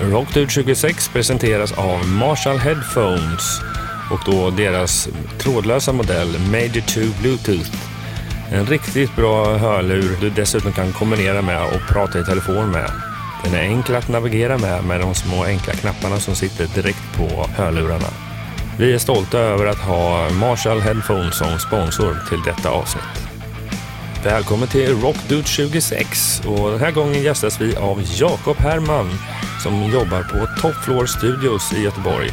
Rockdude 26 presenteras av Marshall Headphones och då deras trådlösa modell Major 2 Bluetooth. En riktigt bra hörlur du dessutom kan kombinera med och prata i telefon med. Den är enkel att navigera med med de små enkla knapparna som sitter direkt på hörlurarna. Vi är stolta över att ha Marshall Headphones som sponsor till detta avsnitt. Välkommen till Rockdude 26 och den här gången gästas vi av Jakob Herrman som jobbar på Top Floor Studios i Göteborg.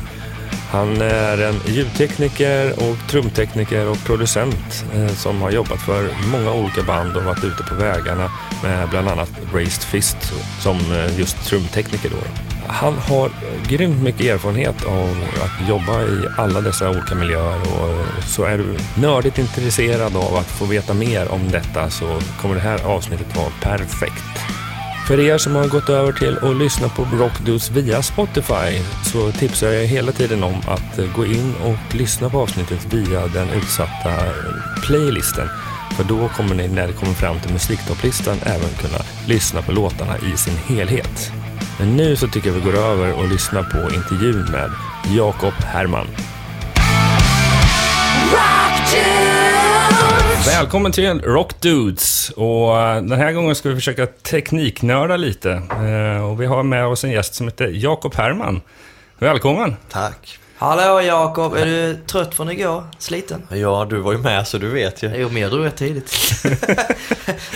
Han är en ljudtekniker och trumtekniker och producent eh, som har jobbat för många olika band och varit ute på vägarna med bland annat Raised Fist som eh, just trumtekniker då. Han har grymt mycket erfarenhet av att jobba i alla dessa olika miljöer och så är du nördigt intresserad av att få veta mer om detta så kommer det här avsnittet vara perfekt. För er som har gått över till att lyssna på Rockdudes via Spotify så tipsar jag hela tiden om att gå in och lyssna på avsnittet via den utsatta playlisten. För då kommer ni när det kommer fram till musiktopplistan även kunna lyssna på låtarna i sin helhet. Men nu så tycker jag vi går över och lyssnar på intervjun med Jakob Herman. Välkommen till Rock Dudes. Och eh, den här gången ska vi försöka tekniknörda lite. Eh, Och vi har med oss en gäst som heter Jakob Herman. Välkommen! Tack. Hallå Jakob, är du trött från igår? Sliten? Ja, du var ju med så du vet ju. Jo, men jag drog rätt tidigt.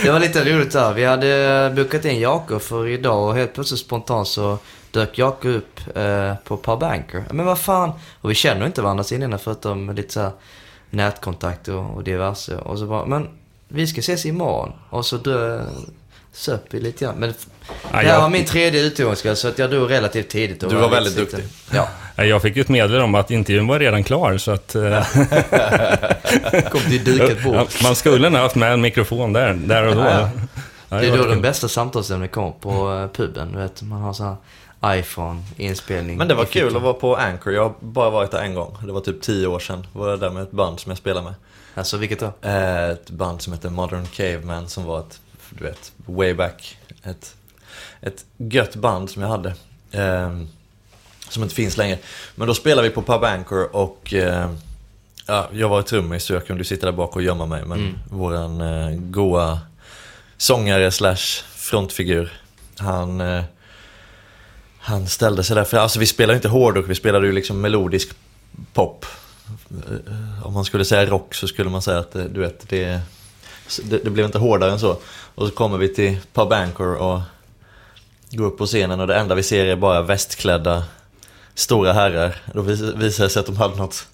det var lite roligt där. Vi hade bokat in Jakob för idag och helt plötsligt spontant så dök Jakob upp eh, på Par Banker. Men vad fan? Och vi känner inte varandra sen innan förutom lite så här nätkontakt och, och diverse. Och så bara, men vi ska ses imorgon. Och så dö, söp vi lite grann. Men Ja, det här jag- var min tredje utegångskväll så att jag drog relativt tidigt. och Du var lite väldigt duktig. Ja. Jag fick ju ett meddelande om att intervjun var redan klar så att eh, Kom till dukat bord. ja, man skulle nog haft med en mikrofon där, där och då. Ja. Ja, Det är var då kul. de bästa samtalsämnena kommer på eh, puben. Du vet, man har sån här iPhone-inspelning. Men det var kul att vara på Anchor. Jag har bara varit där en gång. Det var typ tio år sedan. Var jag där med ett band som jag spelade med. Alltså vilket då? Eh, Ett band som heter Modern Caveman som var ett, du vet, way back. Ett, ett gött band som jag hade. Eh, som inte finns längre. Men då spelade vi på Pub Anchor och eh, ja, jag var trummis så jag kunde sitta där bak och gömma mig. Men Mm. våran eh, goa sångare slash frontfigur, han, eh, han ställde sig där. För alltså vi spelade inte hårdrock, vi spelade ju liksom melodisk pop. Eh, Om man skulle säga rock så skulle man säga att eh, du vet, det, det, det blev inte hårdare än så. Och så kommer vi till Pub Anchor och går upp på scenen och det enda vi ser är bara västklädda stora herrar. Då vis- visar det sig att de hade något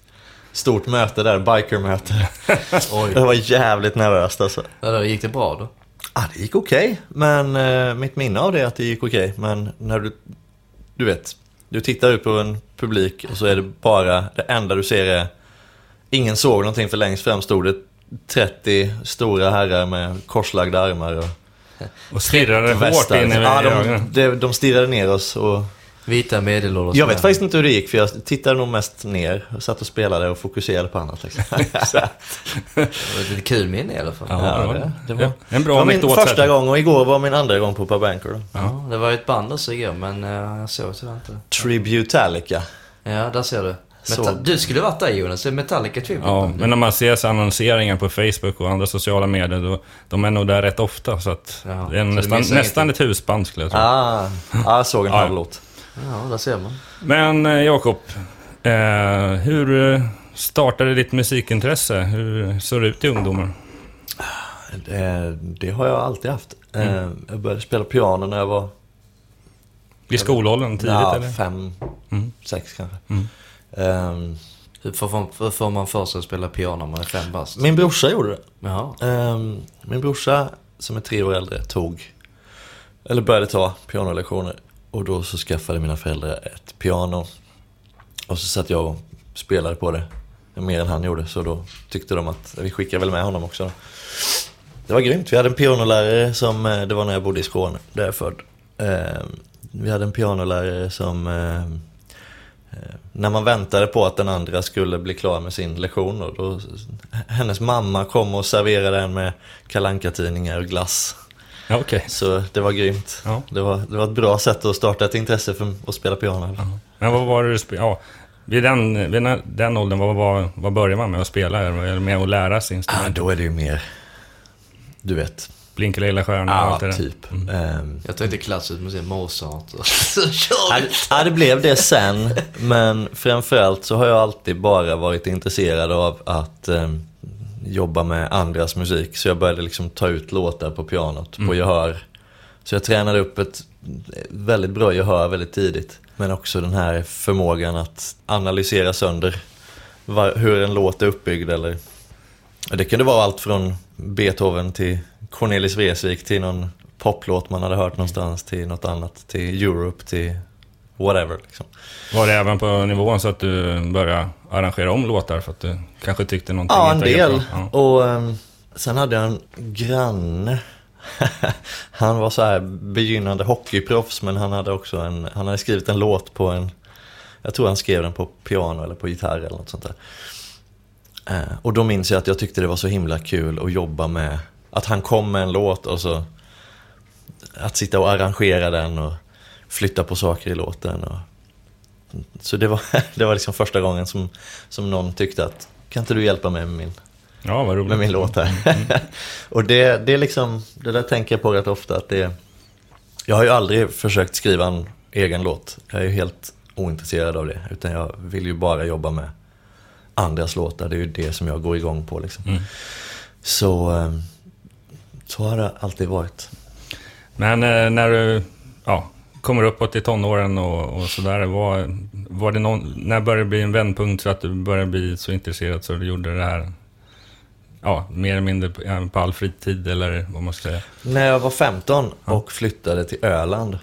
stort möte där, bikermöte. Jag var jävligt nervöst alltså. Ja, då gick det bra då? Ah, det gick okej, men eh, mitt minne av det är att det gick okej. Men när du, du vet, du tittar ut på en publik och så är det bara, det enda du ser är, ingen såg någonting för längst fram stod det 30 stora herrar med korslagda armar och Och stirrade hårt in i Ja, de, de, de stirrade ner oss och Vita medelålders jag vet faktiskt inte hur det gick för jag tittade nog mest ner och satt och spelade och fokuserade på annat. Liksom. Det var ett kul minne i alla fall. Ja, Ja, det det- det var- ja, en Det bra var min första här. gång och igår var min andra gång på Pub Anchor. då. Ja, det var ju ett band också igår, men eh, jag såg tyvärr inte. Tributalica. Ja, där ser du. Så- Meta- Du skulle varit där Jonas, Metallica Tribute. Ja, men när man ser så annonseringar på Facebook och andra sociala medier, då, de är nog där rätt ofta. Så att Ja, det är nästan, nästan ett husband skulle jag tro. Ah, ah, jag såg en Ja. halv låt. Ja, där ser man. Men eh, Jakob, eh, hur eh, startade ditt musikintresse? Hur såg det ut i ungdomen? Det, det har jag alltid haft. Eh, Jag började spela piano när jag var I skolåldern tidigt ja, eller? fem, Mm. sex kanske. Mm. Ehm, Hur får, får man för sig att spela piano när man är fem bast? min brorsa gjorde det. Jaha. Ehm, min brorsa som är tre år äldre tog, eller började ta pianolektioner. Och då så skaffade mina föräldrar ett piano. Och så satt jag och spelade på det. Mer än han gjorde. Så då tyckte de att vi skickar väl med honom också. Det var grymt. Vi hade en pianolärare som, eh, det var när jag bodde i Skåne, där jag är född. Ehm, Vi hade en pianolärare som, när man väntade på att den andra skulle bli klar med sin lektion, och då, hennes mamma kom och serverade en med kalanka tidningar och glass. Ja, okej. Så det var grymt. Ja. Det, var, det var ett bra sätt att starta ett intresse för att spela piano. Men vad var det du? Ja, vid den, vid den, den åldern, vad, vad, vad börjar man med att spela? Är det med att lära sig Ah, instrument? då är det ju mer, du vet, Blinka lilla stjärna och allt det ja, där? typ. Ehm, Jag tänkte klassiskt musik, Mozart och så kör Ja, vi. det- Ja, det blev det sen. Men framförallt så har jag alltid bara varit intresserad av att eh, jobba med andras musik. Så jag började liksom ta ut låtar på pianot, på gehör. Så jag tränade upp ett väldigt bra gehör väldigt tidigt. Men också den här förmågan att analysera sönder var, hur en låt är uppbyggd. Eller, det kunde vara allt från Beethoven till Cornelis Vreeswijk till någon poplåt man hade hört någonstans till något annat. Till Europe, till whatever. Liksom. Var det även på nivån så att du började arrangera om låtar för att du kanske tyckte någonting Ja, en del. Ja. Och ehm, sen hade jag en granne. han var så här begynnande hockeyproffs men han hade också en, han hade skrivit en låt på en, jag tror han skrev den på piano eller på gitarr eller något sånt där. Eh, och då minns jag att jag tyckte det var så himla kul att jobba med, att han kom med en låt och så att sitta och arrangera den och flytta på saker i låten. Och, så det var, det var liksom första gången som, som någon tyckte att kan inte du hjälpa mig med min, ja, med min låt här? och det, det är liksom, det där tänker jag på rätt ofta att det Jag har ju aldrig försökt skriva en egen låt. Jag är ju helt ointresserad av det. Utan jag vill ju bara jobba med andras låtar. Det är ju det som jag går igång på liksom. Mm. Så, eh, så har det alltid varit. Men eh, när du ja, kommer uppåt i tonåren och, och sådär, var, var det någon, när började det bli en vändpunkt så att du började bli så intresserad så du gjorde det här, ja, mer eller mindre på, ja, på all fritid eller vad man ska säga? När jag var 15 och flyttade till Öland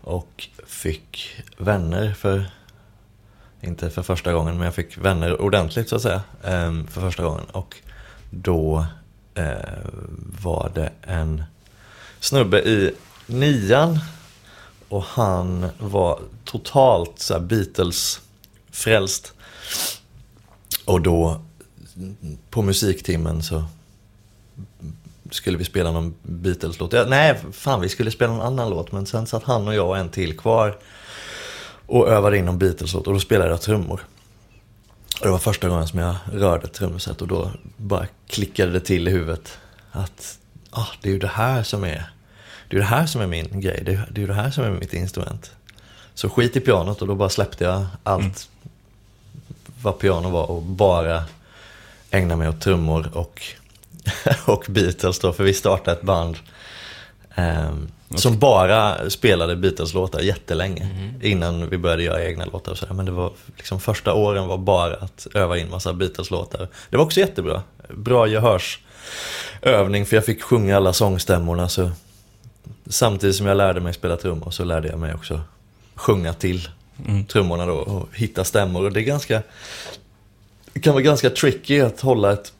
och fick vänner för, inte för första gången, men jag fick vänner ordentligt så att säga, ehm, för första gången. Och då eh, var det en snubbe i nian och han var totalt så här Beatles-frälst. Och då på musiktimmen så skulle vi spela någon Beatles-låt. Ja, nej, fan vi skulle spela någon annan låt. Men sen satt han och jag och en till kvar och övade in någon Beatles-låt och då spelade jag trummor. Och det var första gången som jag rörde trumset och då bara klickade det till i huvudet. Att ah, det är ju det här som är det är det här som är min grej. Det är, det är ju det här som är mitt instrument. Så skit i pianot och då bara släppte jag allt vad piano var och bara ägna mig åt trummor och, och Beatles då. För vi startade ett band ehm, som bara spelade Beatles-låtar jättelänge. Innan vi började göra egna låtar och sådär. Men det var liksom första åren var bara att öva in massa Beatles-låtar. Det var också jättebra. Bra gehörsövning för jag fick sjunga alla sångstämmorna. Så samtidigt som jag lärde mig spela trummor så lärde jag mig också sjunga till trummorna då och hitta stämmor. Och det är ganska det kan vara ganska tricky att hålla ett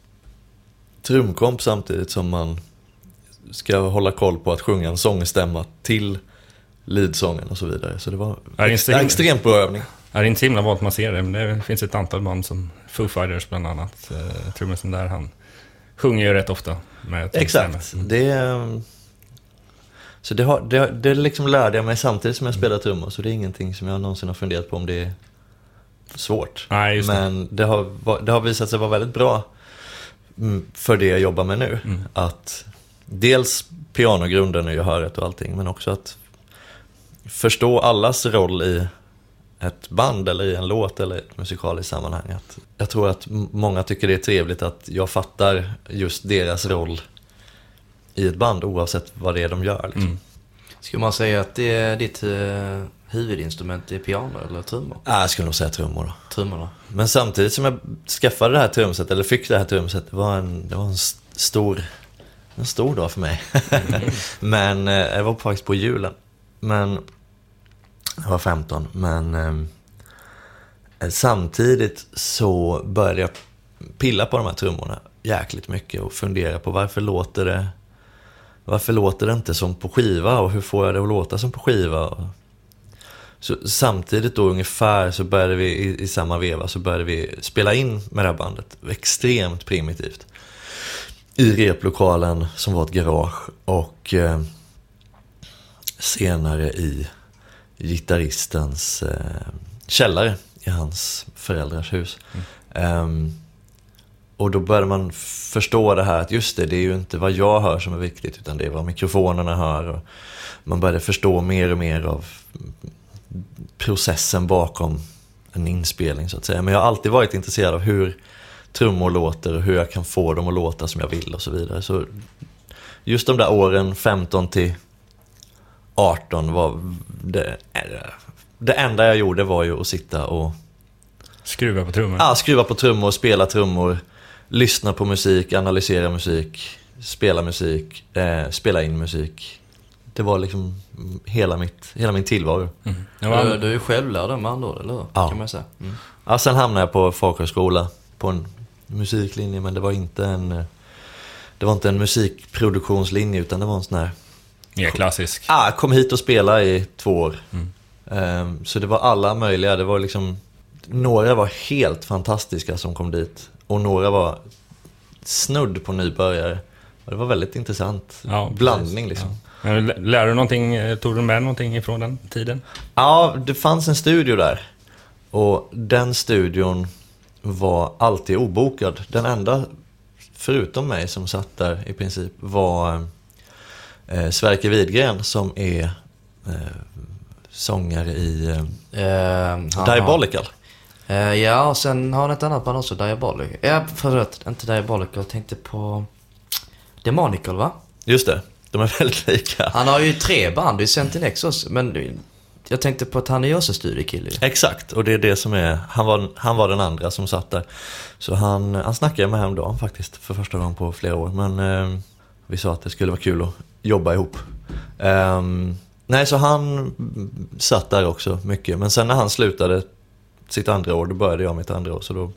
trumkomp samtidigt som man ska hålla koll på att sjunga en sångstämma till leadsången och så vidare. Så det var Ja, det är extremt, bra övning. Det är inte så himla vanligt man ser det, men det finns ett antal band som Foo Fighters bland annat. Eh, trummisen där, han sjunger ju rätt ofta med Exakt. stämma. Det, är- så det, har, det, det liksom lärde jag mig samtidigt som jag spelar trummor. Så det är ingenting som jag någonsin har funderat på om det är svårt. Nej. Men det har, det har visat sig vara väldigt bra mm, för det jag jobbar med nu. Mm. Att dels pianogrunden och gehöret och allting, men också att förstå allas roll i ett band eller i en låt eller ett musikaliskt sammanhang. Att jag tror att många tycker det är trevligt att jag fattar just deras roll i ett band oavsett vad det är de gör. Liksom. Mm. Skulle man säga att det är ditt eh, huvudinstrument är piano eller trummor? Ah, jag skulle nog säga trummor då. Trummorna. Men samtidigt som jag skaffade det här trumsetet, eller fick det här trumsetet, det var en, det var en stor, en stor dag för mig. men det jag var faktiskt på julen. Men, jag var 15, men eh, eh, samtidigt så började jag pilla på de här trummorna jäkligt mycket och fundera på varför låter det varför låter det inte som på skiva och hur får jag det att låta som på skiva? Och, så samtidigt då ungefär så började vi i, i samma veva så började vi spela in med det här bandet. Extremt primitivt. I replokalen som var ett garage. Och eh, senare i gitarristens eh, källare i hans föräldrars hus. Ehm, och då började man förstå det här att just det, det är ju inte vad jag hör som är viktigt utan det är vad mikrofonerna hör. Och man började förstå mer och mer av processen bakom en inspelning så att säga. Men jag har alltid varit intresserad av hur trummor låter och hur jag kan få dem att låta som jag vill och så vidare. Så just de där åren 15 till 18 var det, det enda jag gjorde var ju att sitta och Skruva på trummor. ja, skruva på trummor, spela trummor, lyssna på musik, analysera musik, spela musik, eh, spela in musik. Det var liksom hela, mitt, hela min tillvaro. Mm. Var, Du, du är ju självlärd med andra ord, eller hur? Ja. Kan man säga. Mm. Ja, sen hamnade jag på folkhögskola på en musiklinje men det var inte en det var inte en musikproduktionslinje utan det var en sån här mer klassisk. Ah, kom hit och spela i två år. Ehm, så det var alla möjliga. Det var liksom, några var helt fantastiska som kom dit. Och några var snudd på nybörjare. Och det var väldigt intressant Ja, precis. blandning liksom. Ja. Men lä- Lärde du någonting, eh, tog du med någonting ifrån den tiden? Ja, det fanns en studio där. Och den studion var alltid obokad. Den enda, förutom mig, som satt där i princip var eh, Sverker Widgren som är eh, sångare i eh, Eh, Diabolical. Eh, ja, och sen har han ett annat band också, Diabolical. Ja, förlåt, inte Diabolical. Jag tänkte på Demonical, va? Just det, de är väldigt lika. Han har ju tre band, är Sentinex också. Men jag tänkte på att han är ju också studiekille ju. Exakt, och det är det som är, han var, han var den andra som satt där. Så han, han snackade jag med häromdagen faktiskt, för första gången på flera år. Men eh, vi sa att det skulle vara kul att jobba ihop. Ehm, nej, så han satt där också mycket. Men sen när han slutade sitt andra år, då började jag mitt andra år. Så då,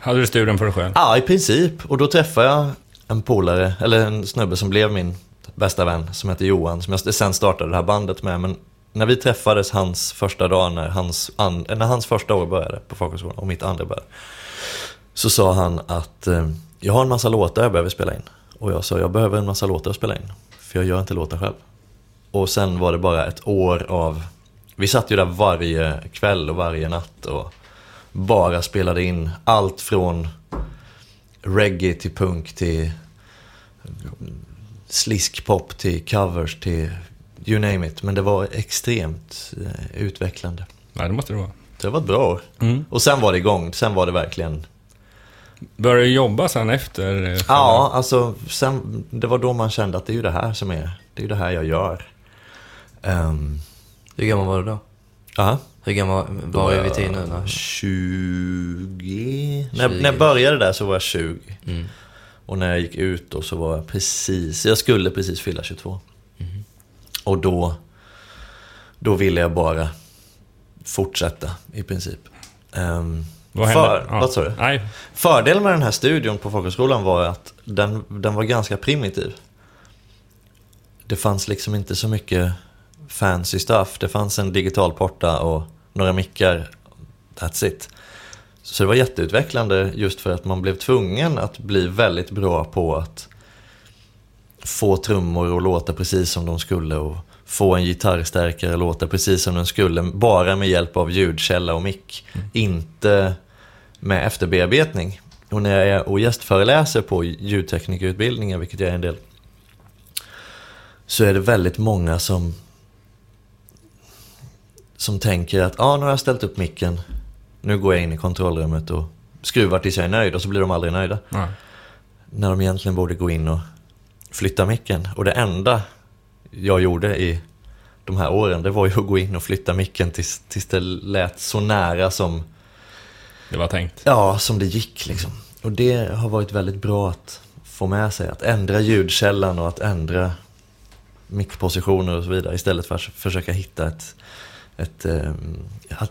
Hade du studion för dig själv? ja, i princip. Och då träffade jag en polare, eller en snubbe som blev min bästa vän, som heter Johan, som jag sen startade det här bandet med. Men när vi träffades hans första dag, när hans, an, när hans första år började på folkhögskolan och mitt andra började, så sa han att eh, jag har en massa låtar jag behöver spela in. Och jag sa, jag behöver en massa låtar att spela in, för jag gör inte låtar själv. Och sen var det bara ett år av, vi satt ju där varje kväll och varje natt och bara spelade in allt från reggae till punk till sliskpop till covers till you name it. Men det var extremt eh, utvecklande. Nej, det måste det vara. Det var ett bra år. Mm. Och sen var det igång. Sen var det verkligen... Började du jobba sen efter? eh, Ja, alltså sen, det var då man kände att det är ju det här som är, det är ju det här jag gör. Um, Hur gammal var du då? ja. Hur gammal var är vi till nu? När? 20... När, 20. när jag började där så var jag 20. Mm. Och när jag gick ut då så var jag precis, jag skulle precis fylla 22. Och då, då ville jag bara fortsätta i princip. Um, Vad för? Ja. Vad sa du? Nej, Fördelen med den här studion på folkhögskolan var att den, den var ganska primitiv. Det fanns liksom inte så mycket fancy stuff. Det fanns en digital porta och några mickar. That's it. Så det var jätteutvecklande just för att man blev tvungen att bli väldigt bra på att få trummor att låta precis som de skulle och få en gitarrstärkare att låta precis som den skulle. Bara med hjälp av ljudkälla och mick. Inte med efterbearbetning. Och när jag är och gästföreläser på ljudteknikerutbildningen, vilket jag är en del, så är det väldigt många som som tänker att ah, nu har jag ställt upp micken, nu går jag in i kontrollrummet och skruvar tills jag är nöjd och så blir de aldrig nöjda. ja. När de egentligen borde gå in och flytta micken. Och det enda jag gjorde i de här åren, det var ju att gå in och flytta micken tills, tills det lät så nära som det var tänkt. Ja, som det gick liksom. Och det har varit väldigt bra att få med sig. Att ändra ljudkällan och att ändra mickpositioner och så vidare. Istället för att försöka hitta ett... ett eh,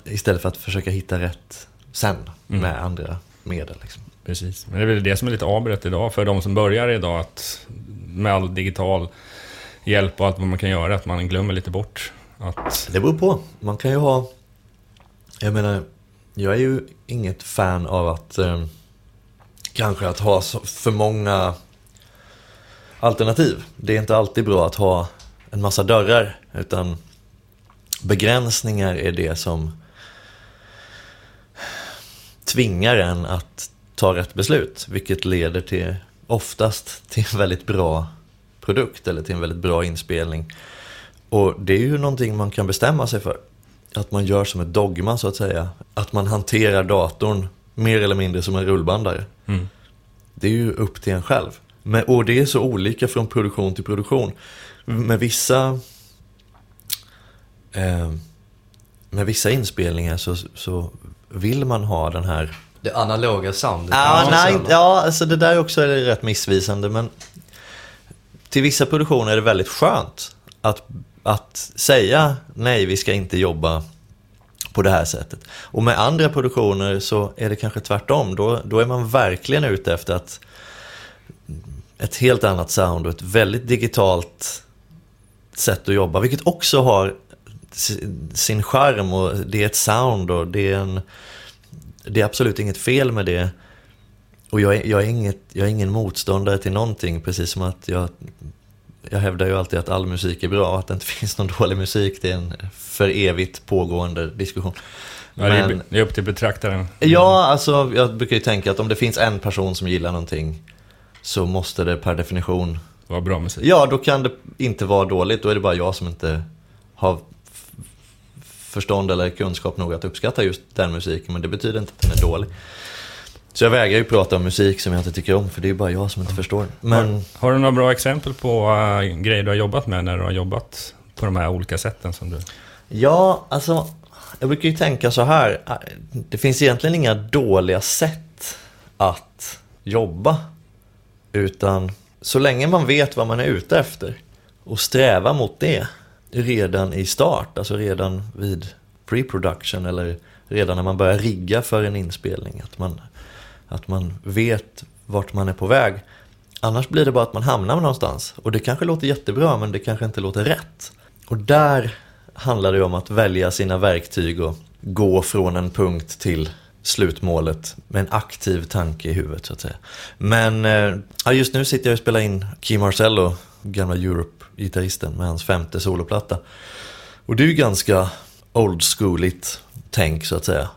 istället för att försöka hitta rätt sen Mm. med andra medel. Liksom. Precis. Men det är väl det som är lite avbrott idag för de som börjar idag att med all digital hjälp och allt vad man kan göra, att man glömmer lite bort att... Det beror på. Man kan ju ha... Jag menar, jag är ju inget fan av att... Eh, kanske att ha för många alternativ. Det är inte alltid bra att ha en massa dörrar, utan begränsningar är det som tvingar en att ta rätt beslut, vilket leder till oftast till en väldigt bra produkt eller till en väldigt bra inspelning. Och det är ju någonting man kan bestämma sig för. Att man gör som ett dogma så att säga. Att man hanterar datorn mer eller mindre som en rullbandare. Mm. Det är ju upp till en själv. Men, och det är så olika från produktion till produktion. Med vissa eh, med vissa inspelningar så, så vill man ha den här Det analoga soundet. Ja, nej, ja, alltså det där också är rätt missvisande. Men till vissa produktioner är det väldigt skönt att, att säga nej, vi ska inte jobba på det här sättet. Och med andra produktioner så är det kanske tvärtom. Då, då är man verkligen ute efter att ett helt annat sound och ett väldigt digitalt sätt att jobba. Vilket också har si- sin charm och det är ett sound och det är en det är absolut inget fel med det. Och jag är, jag, är inget, jag är ingen motståndare till någonting, precis som att jag, jag hävdar ju alltid att all musik är bra, att det inte finns någon dålig musik, det är en för evigt pågående diskussion. Ja, det, är, Men, upp till betraktaren. ja, alltså jag brukar ju tänka att om det finns en person som gillar någonting så måste det per definition, Vad bra musik. ja då kan det inte vara dåligt, då är det bara jag som inte har förstånd eller kunskap nog att uppskatta just den musiken, men det betyder inte att den är dålig. Så jag vägrar ju prata om musik som jag inte tycker om, för det är ju bara jag som inte förstår. Men Har du några bra exempel på uh, grejer du har jobbat med när du har jobbat på de här olika sätten som du... ja, alltså, jag brukar ju tänka så här, det finns egentligen inga dåliga sätt att jobba, utan så länge man vet vad man är ute efter och strävar mot det redan i start, alltså redan vid pre-production eller redan när man börjar rigga för en inspelning, att man, att man vet vart man är på väg. Annars blir det bara att man hamnar någonstans. Och det kanske låter jättebra men det kanske inte låter rätt. Och där handlar det om att välja sina verktyg och gå från en punkt till slutmålet med en aktiv tanke i huvudet så att säga. Men eh, ja, just nu sitter jag och spelar in Key Marcello, gamla Europe gitarristen med hans femte soloplatta. Och det är ju ganska old schooligt tänk så att säga.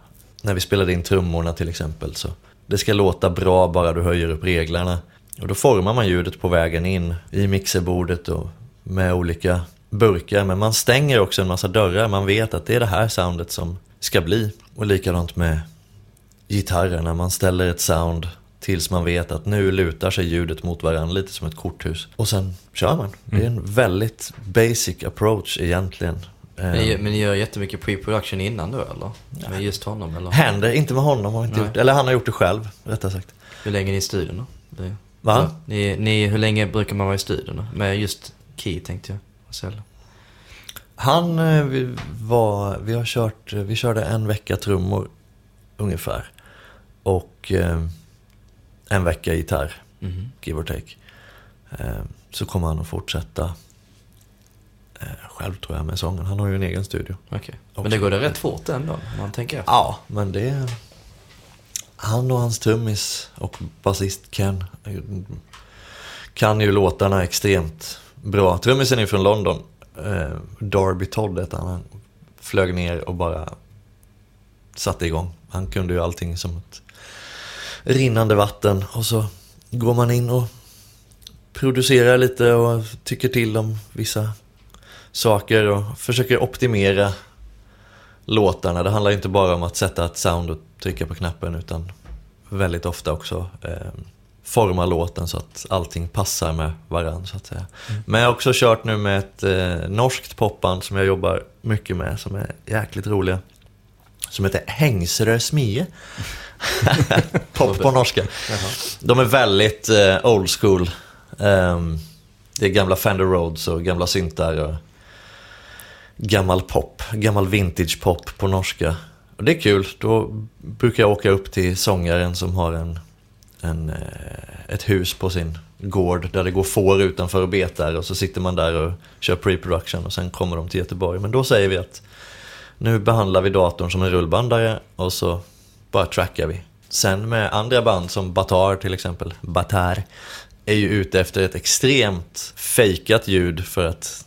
När vi spelade in trummorna till exempel så det ska låta bra bara du höjer upp reglerna. Och då formar man ljudet på vägen in i mixerbordet och med olika burkar. Men man stänger också en massa dörrar. Man vet att det är det här soundet som ska bli. Och likadant med gitarrerna. Man ställer ett sound tills man vet att nu lutar sig ljudet mot varandra lite som ett korthus. Och sen kör man. Det är en väldigt basic approach egentligen. Eh, Men ni, gör jättemycket pre-production innan då eller? Med just honom eller? Händer, inte med honom har inte Nej. gjort. Eller han har gjort det själv, rättare sagt. Hur länge är ni i studion då? Det, Va? Ja, Ni, ni, hur länge brukar man vara i studion då? Med just Key tänkte jag. Marcel. Han eh, vi var, vi har kört, vi körde en vecka trummor ungefär. Och eh, en vecka gitarr, Mhm. give or take. Eh, så kommer han att fortsätta eh, själv tror jag med sången. Han har ju en egen studio. Och- Men det går det rätt fort ändå, om man tänker efter. Ja, men det... Han och hans trummis och basist Ken kan ju låtarna extremt bra. Trummisen är från London. Eh, Darby Todd hette han. Han flög ner och bara satte igång. Han kunde ju allting som ett rinnande vatten. Och så går man in och producerar lite och tycker till om vissa saker och försöker optimera låtarna. Det handlar inte bara om att sätta ett sound och trycka på knappen utan väldigt ofta också eh, forma låten så att allting passar med varandra så att säga. Men jag har också kört nu med ett eh, norskt popband som jag jobbar mycket med som är jäkligt roliga. Som heter Hängsrö Smie. Pop på norska. De är väldigt eh, old school. Ehm, det är gamla Fender Rhodes och gamla syntar och gammal pop, gammal vintage pop på norska. Och det är kul, då brukar jag åka upp till sångaren som har en, en, eh, ett hus på sin gård där det går får utanför och betar och så sitter man där och kör pre-production och sen kommer de till Göteborg. Men då säger vi att nu behandlar vi datorn som en rullbandare och så bara trackar vi. Sen med andra band som Batar till exempel, Batar, är ju ute efter ett extremt fejkat ljud för att,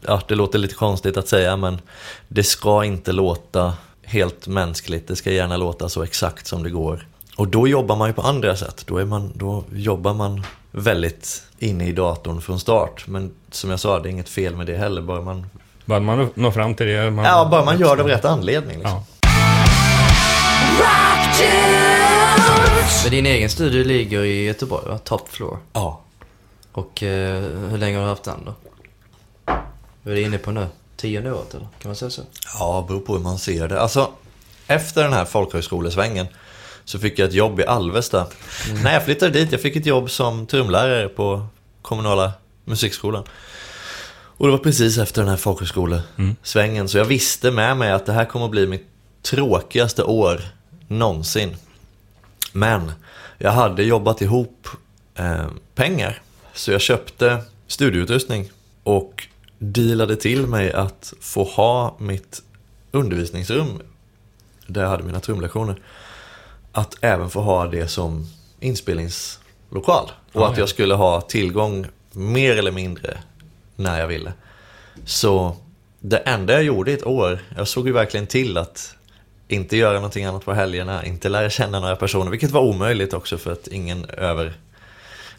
ja det låter lite konstigt att säga men det ska inte låta helt mänskligt, det ska gärna låta så exakt som det går. Och då jobbar man ju på andra sätt, då, är man, då jobbar man väldigt inne i datorn från start. Men som jag sa, det är inget fel med det heller, bara man... Bara man når fram till det. Man... Ja, bara man gör det av rätt anledning. Liksom. Ja. Men din egen studio ligger i Göteborg va? Top floor. ja. Och eh, hur länge har du haft den då? Vad är du inne på nu? Tionde året eller? Kan man säga så? Ja, beror på hur man ser det. Alltså, efter den här folkhögskolesvängen så fick jag ett jobb i Alvesta. När jag flyttade dit, jag fick ett jobb som trumlärare på kommunala musikskolan. Och det var precis efter den här folkhögskolesvängen. Så jag visste med mig att det här kommer att bli mitt tråkigaste år någonsin. Men jag hade jobbat ihop eh, pengar. Så jag köpte studieutrustning och dealade till mig att få ha mitt undervisningsrum där jag hade mina trumlektioner. Att även få ha det som inspelningslokal. Och att ja. jag skulle ha tillgång mer eller mindre när jag ville. Så det enda jag gjorde i ett år, jag såg ju verkligen till att inte göra någonting annat på helgerna, inte lära känna några personer, vilket var omöjligt också för att ingen över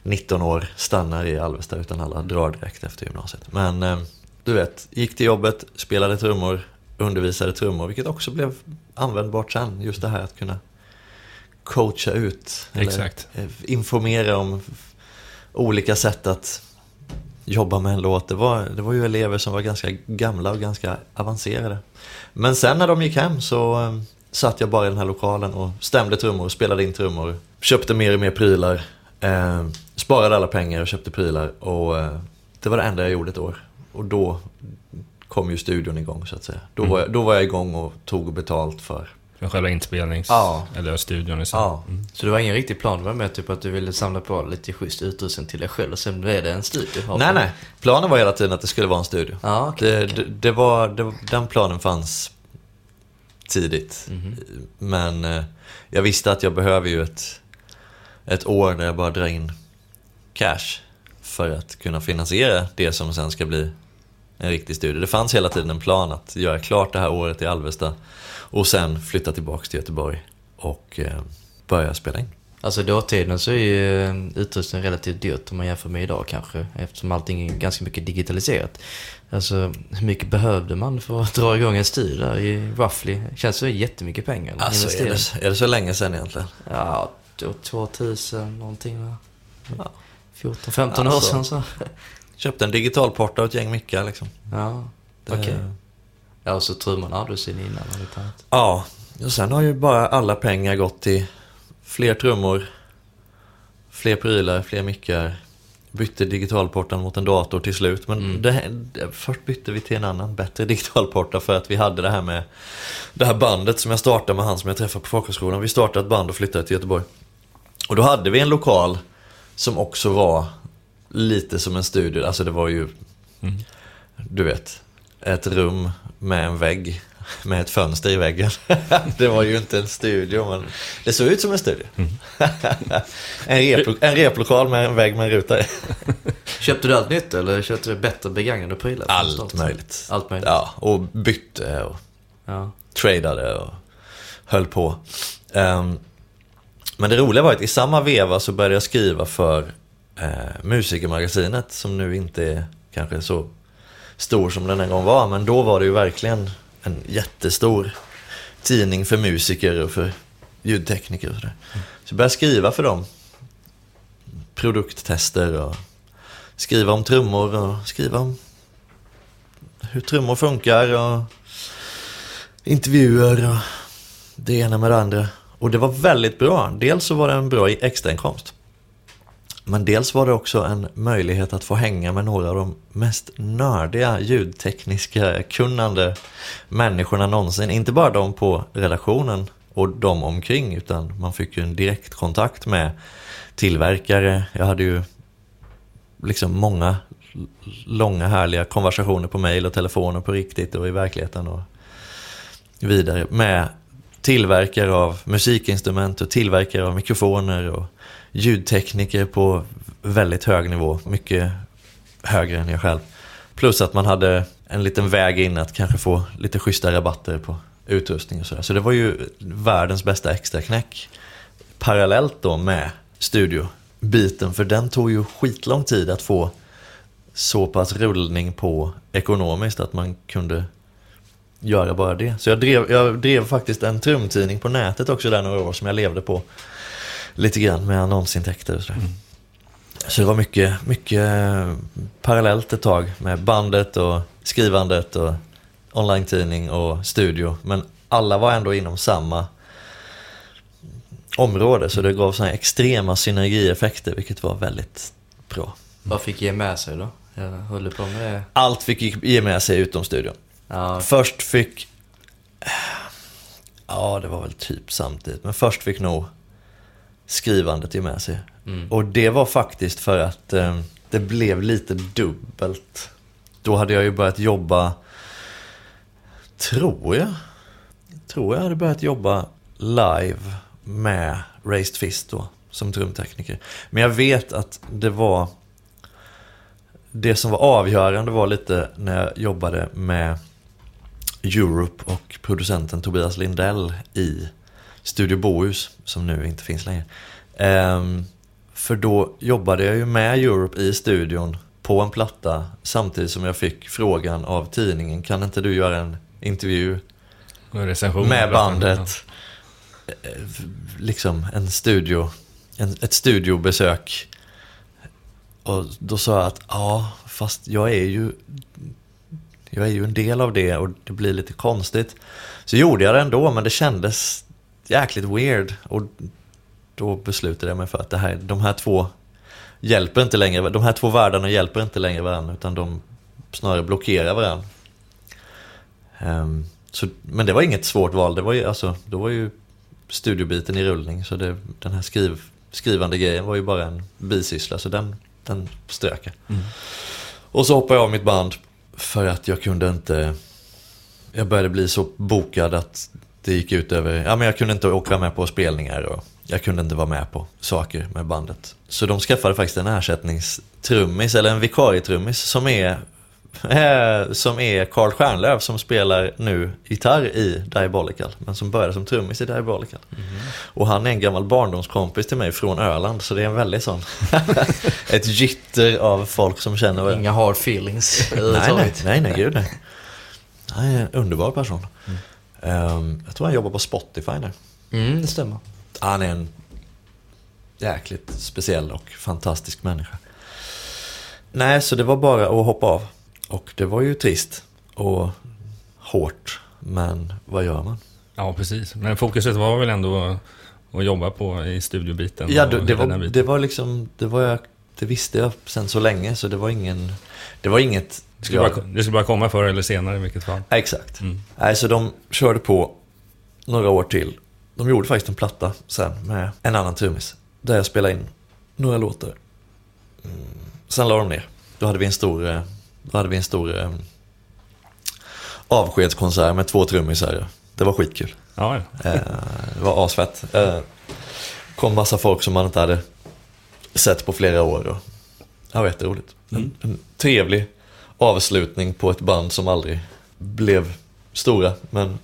19 år stannar i Alvesta utan alla drar direkt efter gymnasiet. Men eh, du vet, gick till jobbet, spelade trummor, undervisade trummor, vilket också blev användbart sen. Just det här att kunna coacha ut. eller, Exakt. eh, informera om olika sätt att jobba med en låt. Det var, det var ju elever som var ganska gamla och ganska avancerade. Men sen när de gick hem så eh, satt jag bara i den här lokalen och stämde trummor, spelade in trummor, köpte mer och mer prylar, eh, sparade alla pengar och köpte prylar och eh, det var det enda jag gjorde ett år. Och då kom ju studion igång så att säga. Då, var, jag, då var jag igång och tog betalt För själva inspelnings... Ja. Eller studion i sig. Ja. Så det var ingen riktig plan? Det var mer typ att du ville samla på lite schysst utrustning till dig själv och sen blev det en studio? Nej, nej. Planen var hela tiden att det skulle vara en studio. Ja, okej. Det, det, det var, det, den planen fanns tidigt. Men eh, jag visste att jag behöver ju ett, ett år där jag bara drar in cash för att kunna finansiera det som sen ska bli en riktig studio. Det fanns hela tiden en plan att göra klart det här året i Alvesta och sen flytta tillbaka till Göteborg och eh, börja spela in. Alltså dåtiden så är ju eh, utrustning relativt dyrt om man jämför med idag kanske. Eftersom allting är ganska mycket digitaliserat. Alltså hur mycket behövde man för att dra igång en studio där i roughly? Känns det jättemycket pengar? Alltså är det, är det så länge sedan egentligen? Ja, då 2000 någonting va? Ja. 14, 15 Alltså. år sedan så. Köpte en digitalporta och ett gäng mickar liksom. Ja, okej. Ja, och så trummorna hade du sin innan lite. Ja, och sen har ju bara alla pengar gått till fler trummor, fler prylar, fler mickar. Bytte digitalportan mot en dator till slut. Men Mm. det, först bytte vi till en annan, bättre digitalporta för att vi hade det här med det här bandet som jag startade med han som jag träffade på folkhögskolan. Vi startade ett band och flyttade till Göteborg. Och då hade vi en lokal som också var lite som en studio. Alltså det var ju, du vet, ett rum med en vägg med ett fönster i väggen. det var ju inte en studio, men det såg ut som en studio. en, replo- en replokal med en vägg med en ruta i. Köpte du allt nytt eller köpte du bättre begagnade prylar? Allt möjligt. Allt möjligt? Ja, och bytte och Ja. tradade och höll på. Ehm, men det roliga var att i samma veva så började jag skriva för eh, Musikermagasinet som nu inte är kanske så stor som den en gång var. Men då var det ju verkligen en jättestor tidning för musiker och för ljudtekniker och sådär. Så jag började skriva för dem. Produkttester och skriva om trummor och skriva om hur trummor funkar och intervjuer och det ena med det andra. Och det var väldigt bra. Dels så var det en bra extrainkomst. Men dels var det också en möjlighet att få hänga med några av de mest nördiga ljudtekniska kunnande människorna någonsin. Inte bara de på redaktionen och de omkring utan man fick ju en direkt kontakt med tillverkare. Jag hade ju liksom många långa härliga konversationer på mail och telefon och på riktigt och i verkligheten och vidare med tillverkare av musikinstrument och tillverkare av mikrofoner och ljudtekniker på väldigt hög nivå. Mycket högre än jag själv. Plus att man hade en liten väg in att kanske få lite schyssta rabatter på utrustning och sådär. Så det var ju världens bästa extraknäck. Parallellt då med studiobiten, för den tog ju skitlång tid att få så pass rullning på ekonomiskt att man kunde göra bara det. Så jag drev, jag drev faktiskt en trumtidning på nätet också där några år som jag levde på lite grann med annonsintäkter och sådär. Mm. Så det var mycket, mycket parallellt ett tag med bandet och skrivandet och online-tidning och studio. Men alla var ändå inom samma område så det gav sådana extrema synergieffekter vilket var väldigt bra. Vad fick ge med sig då? Jag håller på med det. Allt fick ge med sig utom studion. Ja. Först fick... Ja, det var väl typ samtidigt. Men först fick nog skrivandet ge med sig. Mm. Och det var faktiskt för att eh, det blev lite dubbelt. Då hade jag ju börjat jobba, tror jag, tror jag hade börjat jobba live med Raised Fist då, som trumtekniker. Men jag vet att det var, det som var avgörande var lite när jag jobbade med Europe och producenten Tobias Lindell i Studio Bohus, som nu inte finns längre. Um, för då jobbade jag ju med Europe i studion på en platta samtidigt som jag fick frågan av tidningen, kan inte du göra en intervju med bandet? Liksom en studio, en, ett studiobesök. Och då sa jag att ja, fast jag är ju jag är ju en del av det och det blir lite konstigt. Så gjorde jag det ändå, men det kändes jäkligt weird. Och då beslutade jag mig för att det här, de här två hjälper inte längre, de här två världarna hjälper inte längre varandra utan de snarare blockerar varandra. Um, så, men det var inget svårt val, det var ju, alltså, då var ju studiobiten i rullning så det, den här skriv, skrivande grejen var ju bara en bisyssla så den, den strök jag. Mm. Och så hoppade jag av mitt band för att jag kunde inte, jag började bli så bokad att det gick ut över, ja men jag kunde inte åka med på spelningar och jag kunde inte vara med på saker med bandet. Så de skaffade faktiskt en ersättningstrummis, eller en vikarietrummis som är eh, som är Carl Stjärnlöf som spelar nu gitarr i Diabolical, men som började som trummis i Diabolical. Mm. Och han är en gammal barndomskompis till mig från Öland, så det är en väldigt sån... ett gytter av folk som känner varandra. Inga hard feelings nej, nej, nej, nej, gud nej. Han är en underbar person. Mm. Um, jag tror han jobbar på Spotify nu. Mm, det stämmer. Han är en jäkligt speciell och fantastisk människa. Nej, så det var bara att hoppa av. Och det var ju trist och hårt. Men vad gör man? Ja, precis. Men fokuset var väl ändå att jobba på i studiobiten? Ja, det, det var, det var liksom, det var jag, det visste jag sen så länge så det var ingen, det var inget det skulle, bara, det skulle bara komma förr eller senare i vilket fall. Exakt. Mm. Nej, så de körde på några år till. De gjorde faktiskt en platta sen med en annan trummis. Där jag spelade in några låtar. Mm. Sen la de ner. Då hade vi en stor, eh, då hade vi en stor eh, avskedskonsert med två trummisar. Det var skitkul. Ja, ja. Eh, det var asfett. Eh, kom massa folk som man inte hade sett på flera år. Och, det var jätteroligt. Mm. En, en trevlig avslutning på ett band som aldrig blev stora. Men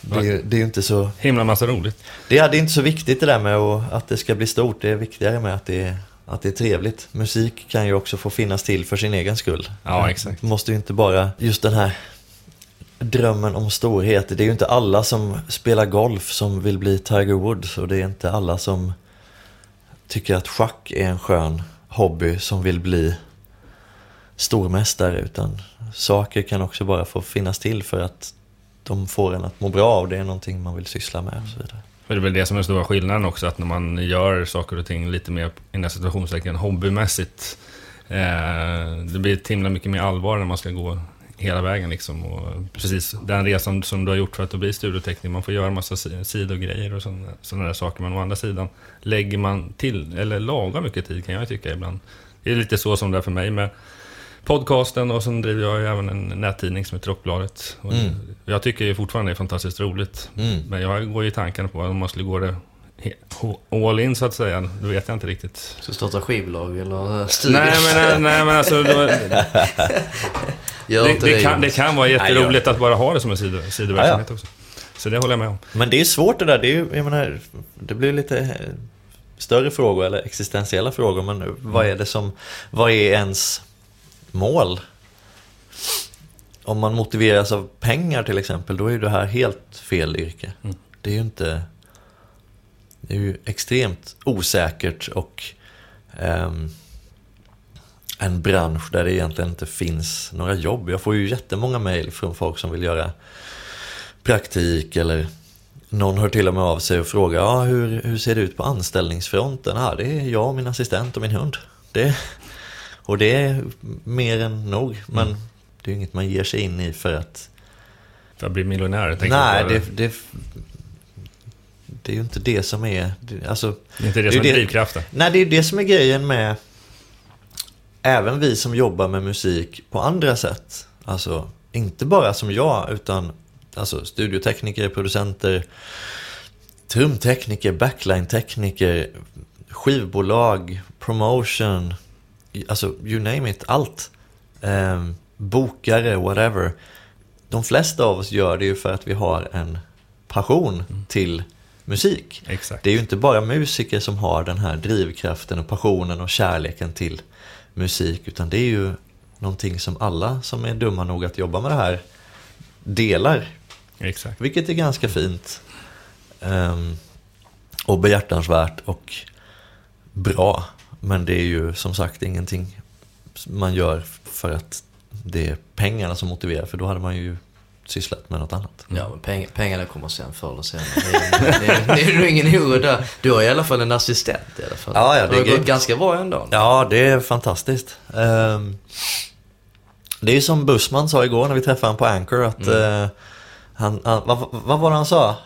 det, det är ju inte så... Himla massa roligt. Det är, det är inte så viktigt det där med att det ska bli stort. Det är viktigare med att det är, att det är trevligt. Musik kan ju också få finnas till för sin egen skull. Ja, exakt. Det måste ju inte bara, just den här drömmen om storhet. Det är ju inte alla som spelar golf som vill bli Tiger Woods. Och det är inte alla som tycker att schack är en skön hobby som vill bli stormästare utan saker kan också bara få finnas till för att de får en att må bra och det är någonting man vill syssla med och så vidare. För det är väl det som är den stora skillnaden också, att när man gör saker och ting lite mer, i situationstecken, hobbymässigt, eh, det blir ett himla mycket mer allvar när man ska gå hela vägen liksom. Och precis den resan som du har gjort för att bli studiotekniker, man får göra en massa sidogrejer och sådana där saker. Men å andra sidan lägger man till, eller lagom mycket tid kan jag tycka ibland. Det är lite så som det är för mig med podcasten och sen driver jag ju även en nättidning som heter Rockbladet. Mm. Jag tycker ju fortfarande det är fantastiskt roligt. Mm. Men jag går ju i tankarna på om man skulle gå det all in så att säga, då vet jag inte riktigt. Så starta skivbolag eller studio? Nej men, nej, men alltså, då, det, det, kan, det kan vara jätteroligt att bara ha det som en sido, sidoverksamhet också. Så det håller jag med om. Men det är svårt det där. Det, är ju, jag menar, det blir lite eh, större frågor eller existentiella frågor. Men vad är det som, vad är ens mål? Om man motiveras av pengar till exempel, då är ju det här helt fel yrke. Mm. Det är ju inte... Det är ju extremt osäkert och ehm, en bransch där det egentligen inte finns några jobb. Jag får ju jättemånga mejl från folk som vill göra praktik eller någon hör till och med av sig och frågar ja, hur, hur ser det ut på anställningsfronten? Ja, det är jag, min assistent och min hund. Det, och det är mer än nog. Men Mm. det är inget man ger sig in i för att... För att bli miljonär, Nej, det, det, det är ju inte det som är... det- Alltså, det är inte det, det som är är drivkraften. Nej, det är det som är grejen med även vi som jobbar med musik på andra sätt. Alltså, inte bara som jag, utan alltså, studiotekniker, producenter, trumtekniker, backline-tekniker, skivbolag, promotion, alltså you name it, allt. Ehm, bokare, whatever. De flesta av oss gör det ju för att vi har en passion till musik. Exakt. Det är ju inte bara musiker som har den här drivkraften och passionen och kärleken till musik. Utan det är ju någonting som alla som är dumma nog att jobba med det här delar. Exakt. Vilket är ganska fint. Ehm, och behjärtansvärt och bra. Men det är ju som sagt ingenting man gör för att det är pengarna som motiverar. För då hade man ju sysslat med något annat. Ja, men peng, pengarna kommer sen förr eller senare. Det är, nog ingen oro där. Du har i alla fall en assistent i alla fall. Ja, ja, det har gått ganska bra ändå. Ja, det är fantastiskt. Ehm, det är ju som Bussman sa igår när vi träffade honom på Anchor att eh, han, han, vad, vad var det han sa?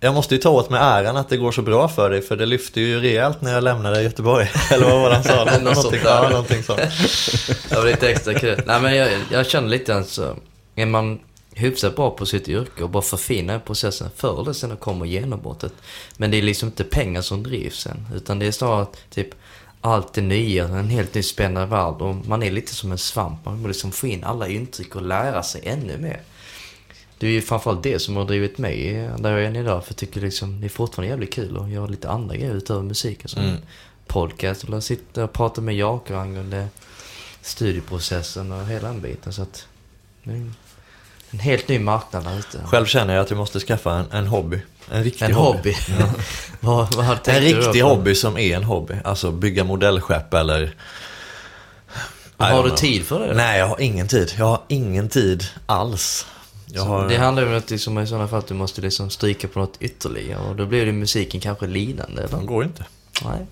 Jag måste ju ta åt mig äran att det går så bra för dig för det lyfte ju rejält när jag lämnade Göteborg. Eller vad var det han sa? Något sånt någonting, där. ja, någonting sånt. Det var lite extra kul. Nej men jag, jag känner lite alltså, är man hyfsat bra på sitt yrke och bara förfinar processen, förr eller senare kommer genombrottet. Men det är liksom inte pengar som drivs sen, utan det är snarare att typ allt det nya, en helt ny spännande värld och man är lite som en svamp. Man vill liksom få in alla intryck och lära sig ännu mer. Det är ju framförallt det som har drivit mig där jag är än idag. För jag tycker liksom det är fortfarande jävligt kul att göra lite andra grejer utöver musiken. Som Mm. podcast eller sitta och prata med Jakob angående studieprocessen och hela den biten. Så att är en helt ny marknad där ute. Själv känner jag att jag måste skaffa en, en hobby. En riktig En hobby. vad, vad har du En riktig hobby som är en hobby. Alltså bygga modellskepp eller... Har du know. tid för det? Nej, jag har ingen tid. Jag har ingen tid alls. Har... Det handlar ju om att liksom, i sådana fall att du måste liksom stryka på något ytterligare och då blir ju musiken kanske lidande eller? Det går inte. Nej.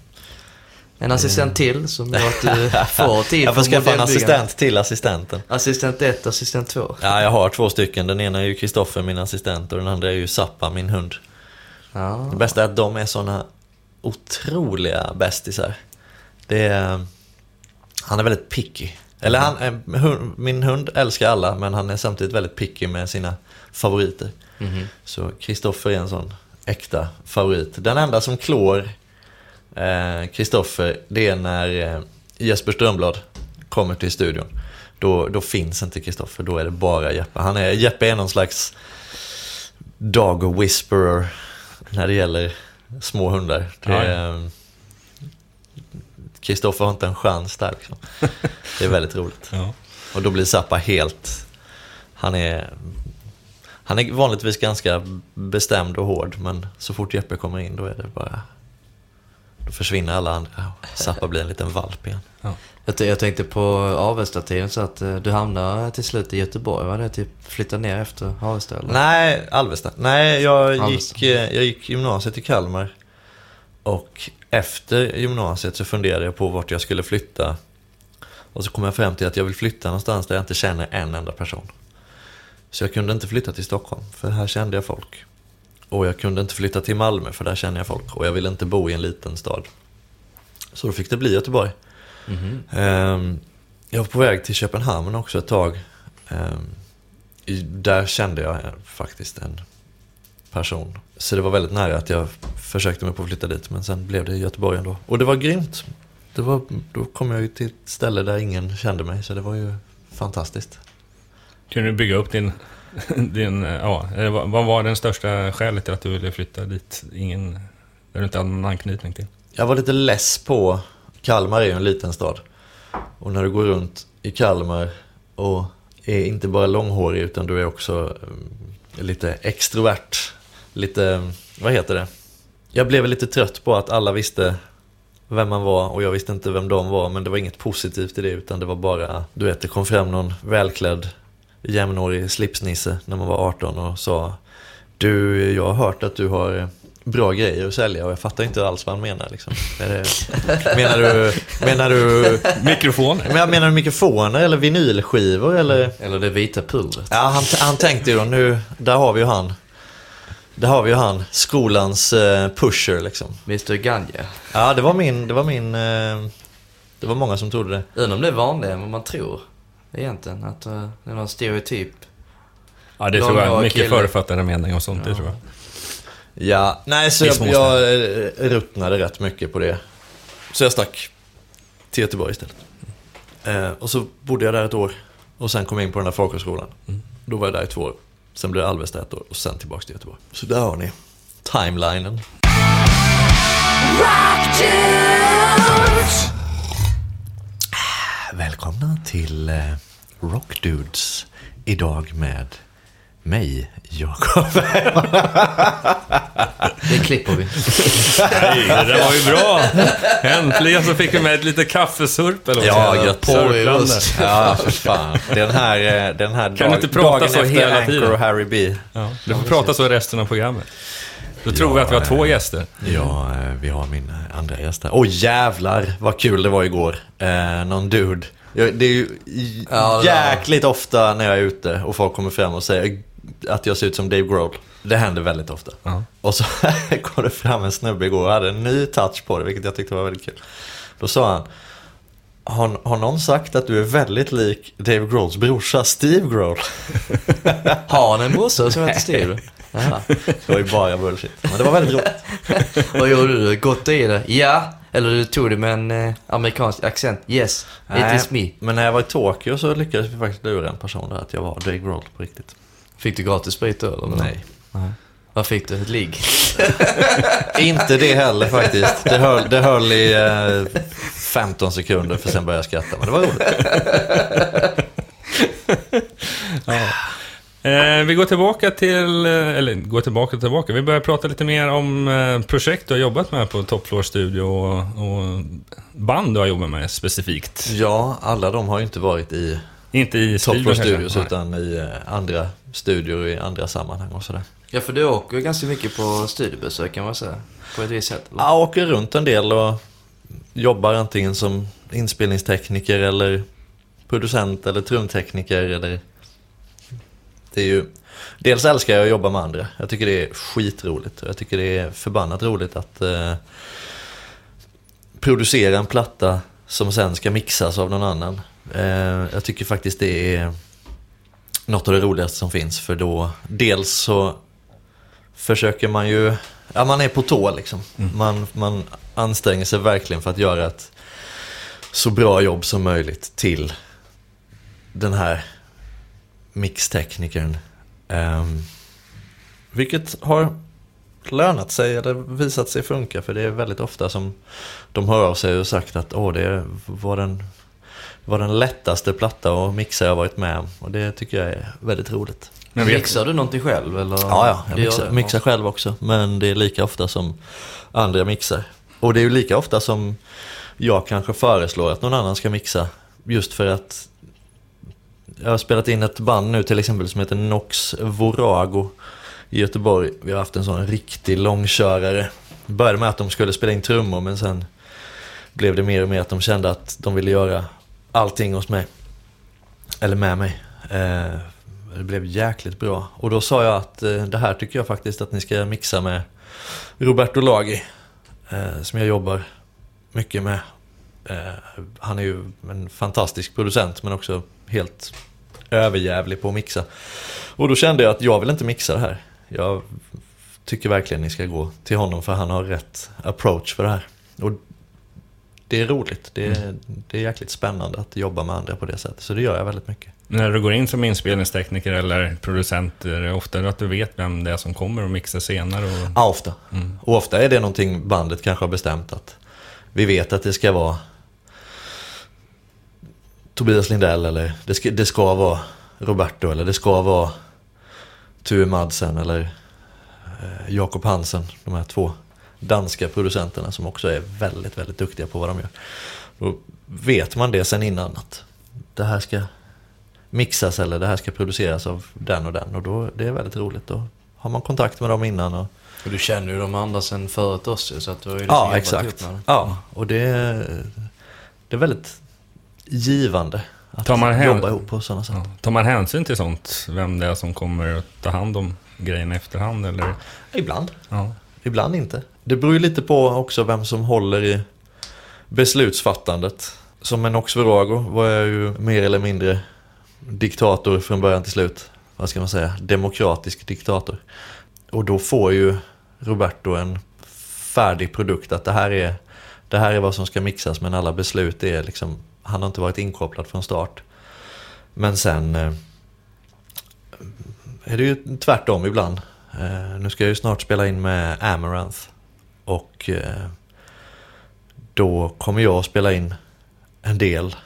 En assistent till som gör att du får tid Jag får skaffa en assistent till assistenten. Assistent 1, assistent 2. Ja, jag har två stycken. Den ena är ju Kristoffer, min assistent, och den andra är ju Zappa, min hund. Ja. Det bästa är att de är såna otroliga bästisar. Det är... Han är väldigt picky. Eller han, hund- min hund älskar alla, men han är samtidigt väldigt picky med sina favoriter. Mhm. Så Kristoffer är en sån äkta favorit. Den enda som klår eh, Kristoffer, det är när eh, Jesper Strömblad kommer till studion. Då, då finns inte Kristoffer, då är det bara Jeppe. Han är, Jeppe är någon slags dog whisperer när det gäller små hundar. Det Ja, ja. Kristoffer har inte en chans där liksom. Det är väldigt roligt. Ja. Och då blir Zappa helt... Han är... Han är vanligtvis ganska bestämd och hård, men så fort Jeppe kommer in då är det bara... Då försvinner alla andra Zappa blir en liten valp igen. Jag, t- jag tänkte på Avesta-tiden så att eh, du hamnade till slut i Göteborg. Var det typ flytta ner efter Avesta eller? Nej, Alvesta. Nej, jag Alvesta. gick, eh, jag gick gymnasiet i Kalmar. Och efter gymnasiet så funderade jag på vart jag skulle flytta. Och så kom jag fram till att jag vill flytta någonstans där jag inte känner en enda person. Så jag kunde inte flytta till Stockholm, för här kände jag folk. Och jag kunde inte flytta till Malmö, för där känner jag folk. Och jag ville inte bo i en liten stad. Så då fick det bli Göteborg. Mhm. Ehm, jag var på väg till Köpenhamn också ett tag. Ehm, där kände jag faktiskt en person. Så det var väldigt nära att jag försökte mig på att flytta dit, men sen blev det Göteborg ändå. Och det var grymt. Det var, då kom jag ju till ett ställe där ingen kände mig, så det var ju fantastiskt. Kunde du bygga upp din... din ja, eller vad vad var den största skälet till att du ville flytta dit? Ingen... Där du inte hade någon anknytning till? Jag var lite less på... Kalmar är ju en liten stad. Och när du går runt i Kalmar och är inte bara långhårig utan du är också eh, lite extrovert. Lite, vad heter det? Jag blev lite trött på att alla visste vem man var och jag visste inte vem de var men det var inget positivt i det utan det var bara, du vet det kom fram någon välklädd jämnårig slipsnisse när man var 18 och sa Du, jag har hört att du har bra grejer att sälja och jag fattar inte alls vad han menar liksom. Är det, menar du, menar du Mikrofon? men jag menar du mikrofoner eller vinylskivor eller? Eller det vita pulvret. Ja, han, han tänkte ju då nu, där har vi ju han. Där har vi ju han, skolans eh, pusher liksom. Mr Ganja. Ja, det var min, det var min, eh, det var många som trodde det. Undrar om det är vanligare än vad man tror. Egentligen. Att uh, det är någon stereotyp. Ja, det tror jag. Mycket kille. förutfattade mening och sånt, det tror jag. Ja, nej så jag, jag eh, ruttnade rätt mycket på det. Så jag stack till Göteborg istället. Eh, och så bodde jag där ett år. Och sen kom jag in på den där folkhögskolan. Då var jag där i två år. Sen blir det Alvesta ett år och sen tillbaka till Göteborg. Så där har ni timelinen. Välkomna till eh, Rockdudes Idag med mig, Jakob. Det klipper vi. Nej, det där var ju bra! Äntligen så fick vi med ett litet kaffesurp eller vad Ja. Röst. Ja, för fan. Den här, eh, den här Kan du inte prata dagen så efter hela Anchor tiden? och Harry B. Ja, du får prata så i resten av programmet. Då tror vi att vi har två gäster. Ja, eh, vi har min eh, andra gäst här. Åh jävlar vad kul det var igår. Eh, någon dude. Ja, Det är ju Ja, jäkligt ofta när jag är ute och folk kommer fram och säger att jag ser ut som Dave Grohl. Det händer väldigt ofta. Ja. Och så kom det fram en snubbe igår och hade en ny touch på det, vilket jag tyckte var väldigt kul. Då sa han, har, har någon sagt att du är väldigt lik Dave Grohls brorsa Steve Grohl? Har han en brorsa som heter Steve? Jaha. Det var ju bara bullshit. Men det var väldigt roligt. Vad gjorde du? Gått i det? Ja. Eller du tog det med en eh, amerikansk accent? Yes. It is me. Men när jag var i Tokyo så lyckades vi faktiskt lura en person där att jag var Dave Grohl på riktigt. Fick du gratis sprit då eller? Nej. Vad fick du? Ett ligg? Inte det heller faktiskt. Det höll, det höll i eh, 15 sekunder för sen började jag skratta. Men det var roligt. Eh, vi går tillbaka till, eh, eller går tillbaka tillbaka. Vi börjar prata lite mer om eh, projekt du har jobbat med på Top Floor Studio och, och band du har jobbat med specifikt. Ja, alla de har ju inte varit i Inte i Top Studios utan i eh, andra studior i andra sammanhang och sådär. Ja, för du åker ganska mycket på studiebesök kan man säga. På ett visst sätt. Eller? Jag åker runt en del och jobbar antingen som inspelningstekniker eller producent eller trumtekniker eller... Det är ju... Dels älskar jag att jobba med andra. Jag tycker det är skitroligt. Jag tycker det är förbannat roligt att eh, producera en platta som sen ska mixas av någon annan. Eh, jag tycker faktiskt det är något av det roligaste som finns. För då, dels så försöker man ju, ja man är på tå liksom. Man, man anstränger sig verkligen för att göra ett så bra jobb som möjligt till den här mixteknikern. Ehm, vilket har lönat sig eller visat sig funka för det är väldigt ofta som de hör av sig och sagt att åh det var den, var den lättaste platta att mixa jag varit med om och det tycker jag är väldigt roligt. Men Mixar du någonting själv eller? Ja, ja, jag mixar, mixar själv också. Men det är lika ofta som andra mixar. Och det är ju lika ofta som jag kanske föreslår att någon annan ska mixa. Just för att jag har spelat in ett band nu till exempel som heter Nox Vorago i Göteborg. Vi har haft en sån riktig långkörare. Det började med att de skulle spela in trummor men sen blev det mer och mer att de kände att de ville göra allting hos mig. Eller med mig. Eh, det blev jäkligt bra. Och då sa jag att eh, det här tycker jag faktiskt att ni ska mixa med Roberto Lagi. Eh, som jag jobbar mycket med. Eh, han är ju en fantastisk producent men också helt överjävlig på att mixa. Och då kände jag att jag vill inte mixa det här. Jag tycker verkligen ni ska gå till honom för han har rätt approach för det här. Och det är roligt. Det är, mm. det är jäkligt spännande att jobba med andra på det sättet. Så det gör jag väldigt mycket. När du går in som inspelningstekniker eller producent, är det ofta att du vet vem det är som kommer och mixar senare? Och... Ja, ofta. Mm. Och ofta är det någonting bandet kanske har bestämt att vi vet att det ska vara Tobias Lindell eller det ska, det ska vara Roberto eller det ska vara Tue Madsen eller eh, Jakob Hansen. De här två danska producenterna som också är väldigt, väldigt duktiga på vad de gör. Då vet man det sen innan att det här ska mixas eller det här ska produceras av den och den. Och då, det är väldigt roligt. Då har man kontakt med dem innan. Och, och du känner ju de andra sen förut också. Så att du har ju liksom ja, exakt. Ja, och det, det är väldigt givande att tar man jobba ihop på sådana sätt. Ja. Tar man hänsyn till sånt? Vem det är som kommer att ta hand om grejerna i efterhand? Eller? Ibland. Ja. Ibland inte. Det beror ju lite på också vem som håller i beslutsfattandet. Som en Oxverago var jag ju mer eller mindre diktator från början till slut. Vad ska man säga? Demokratisk diktator. Och då får ju Roberto en färdig produkt. Att det här är, det här är vad som ska mixas men alla beslut är liksom han har inte varit inkopplad från start. Men sen eh, är det ju tvärtom ibland. Eh, nu ska jag ju snart spela in med Amaranth. Och eh, då kommer jag att spela in en del.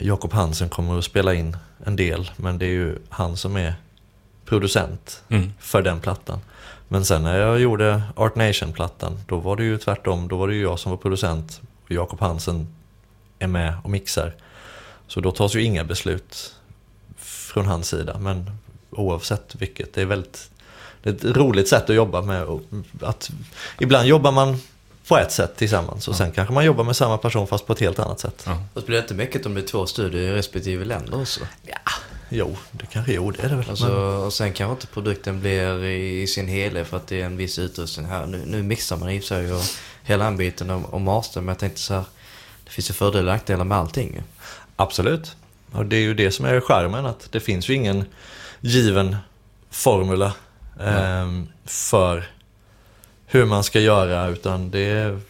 Jakob Hansen kommer att spela in en del. Men det är ju han som är producent mm. för den plattan. Men sen när jag gjorde Art Nation-plattan, då var det ju tvärtom. Då var det ju jag som var producent och Jakob Hansen är med och mixar. Så då tas ju inga beslut från hans sida. Men oavsett vilket, det är väldigt det är ett roligt sätt att jobba med. Att, ibland jobbar man på ett sätt tillsammans och sen kanske man jobbar med samma person fast på ett helt annat sätt. Ja. Och blir det inte mycket om det är två studier i respektive länder också? Ja, jo, det kanske jo, det är det väl. Alltså, men... Och sen kanske inte produkten blir i sin helhet för att det är en viss utrustning här. Nu, nu mixar man i och sig och hela den biten och, och master, men jag tänkte så här det finns ju fördelar och nackdelar med allting. Absolut. Och det är ju det som är skärmen, att det finns ju ingen given formula eh, för hur man ska göra, utan det är,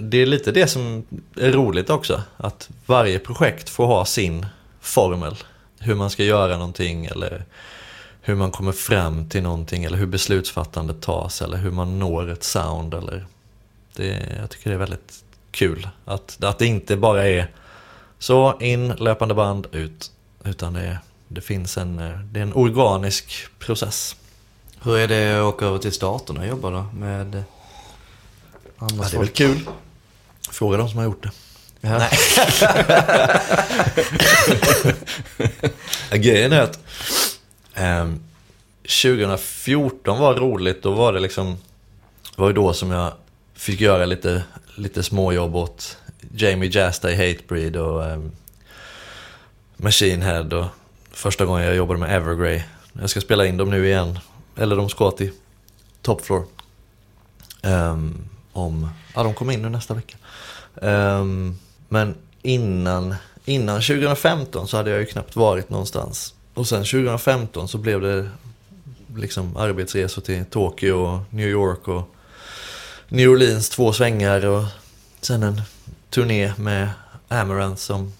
det är lite det som är roligt också. Att varje projekt får ha sin formel. Hur man ska göra någonting eller hur man kommer fram till någonting eller hur beslutsfattandet tas eller hur man når ett sound. Eller det, jag tycker det är väldigt kul. Att, att det inte bara är så in, löpande band, ut. Utan det, det finns en, det är en organisk process. Hur är det att åka över till staterna och jobba då med andra ja, Det är väl kul. Fråga de som har gjort det. Ja. Nej. Grejen är att eh, 2014 var roligt. Då var det liksom, var ju då som jag fick göra lite lite småjobb åt Jamie Jasta i Hatebreed och um, Machine Head och första gången jag jobbade med Evergrey. Jag ska spela in dem nu igen. Eller de ska till Top Floor. Um, om, ja de kommer in nu nästa vecka. Um, men innan, innan 2015 så hade jag ju knappt varit någonstans. Och sen 2015 så blev det liksom arbetsresor till Tokyo och New York och New Orleans två svängar och sen en turné med Amaranth som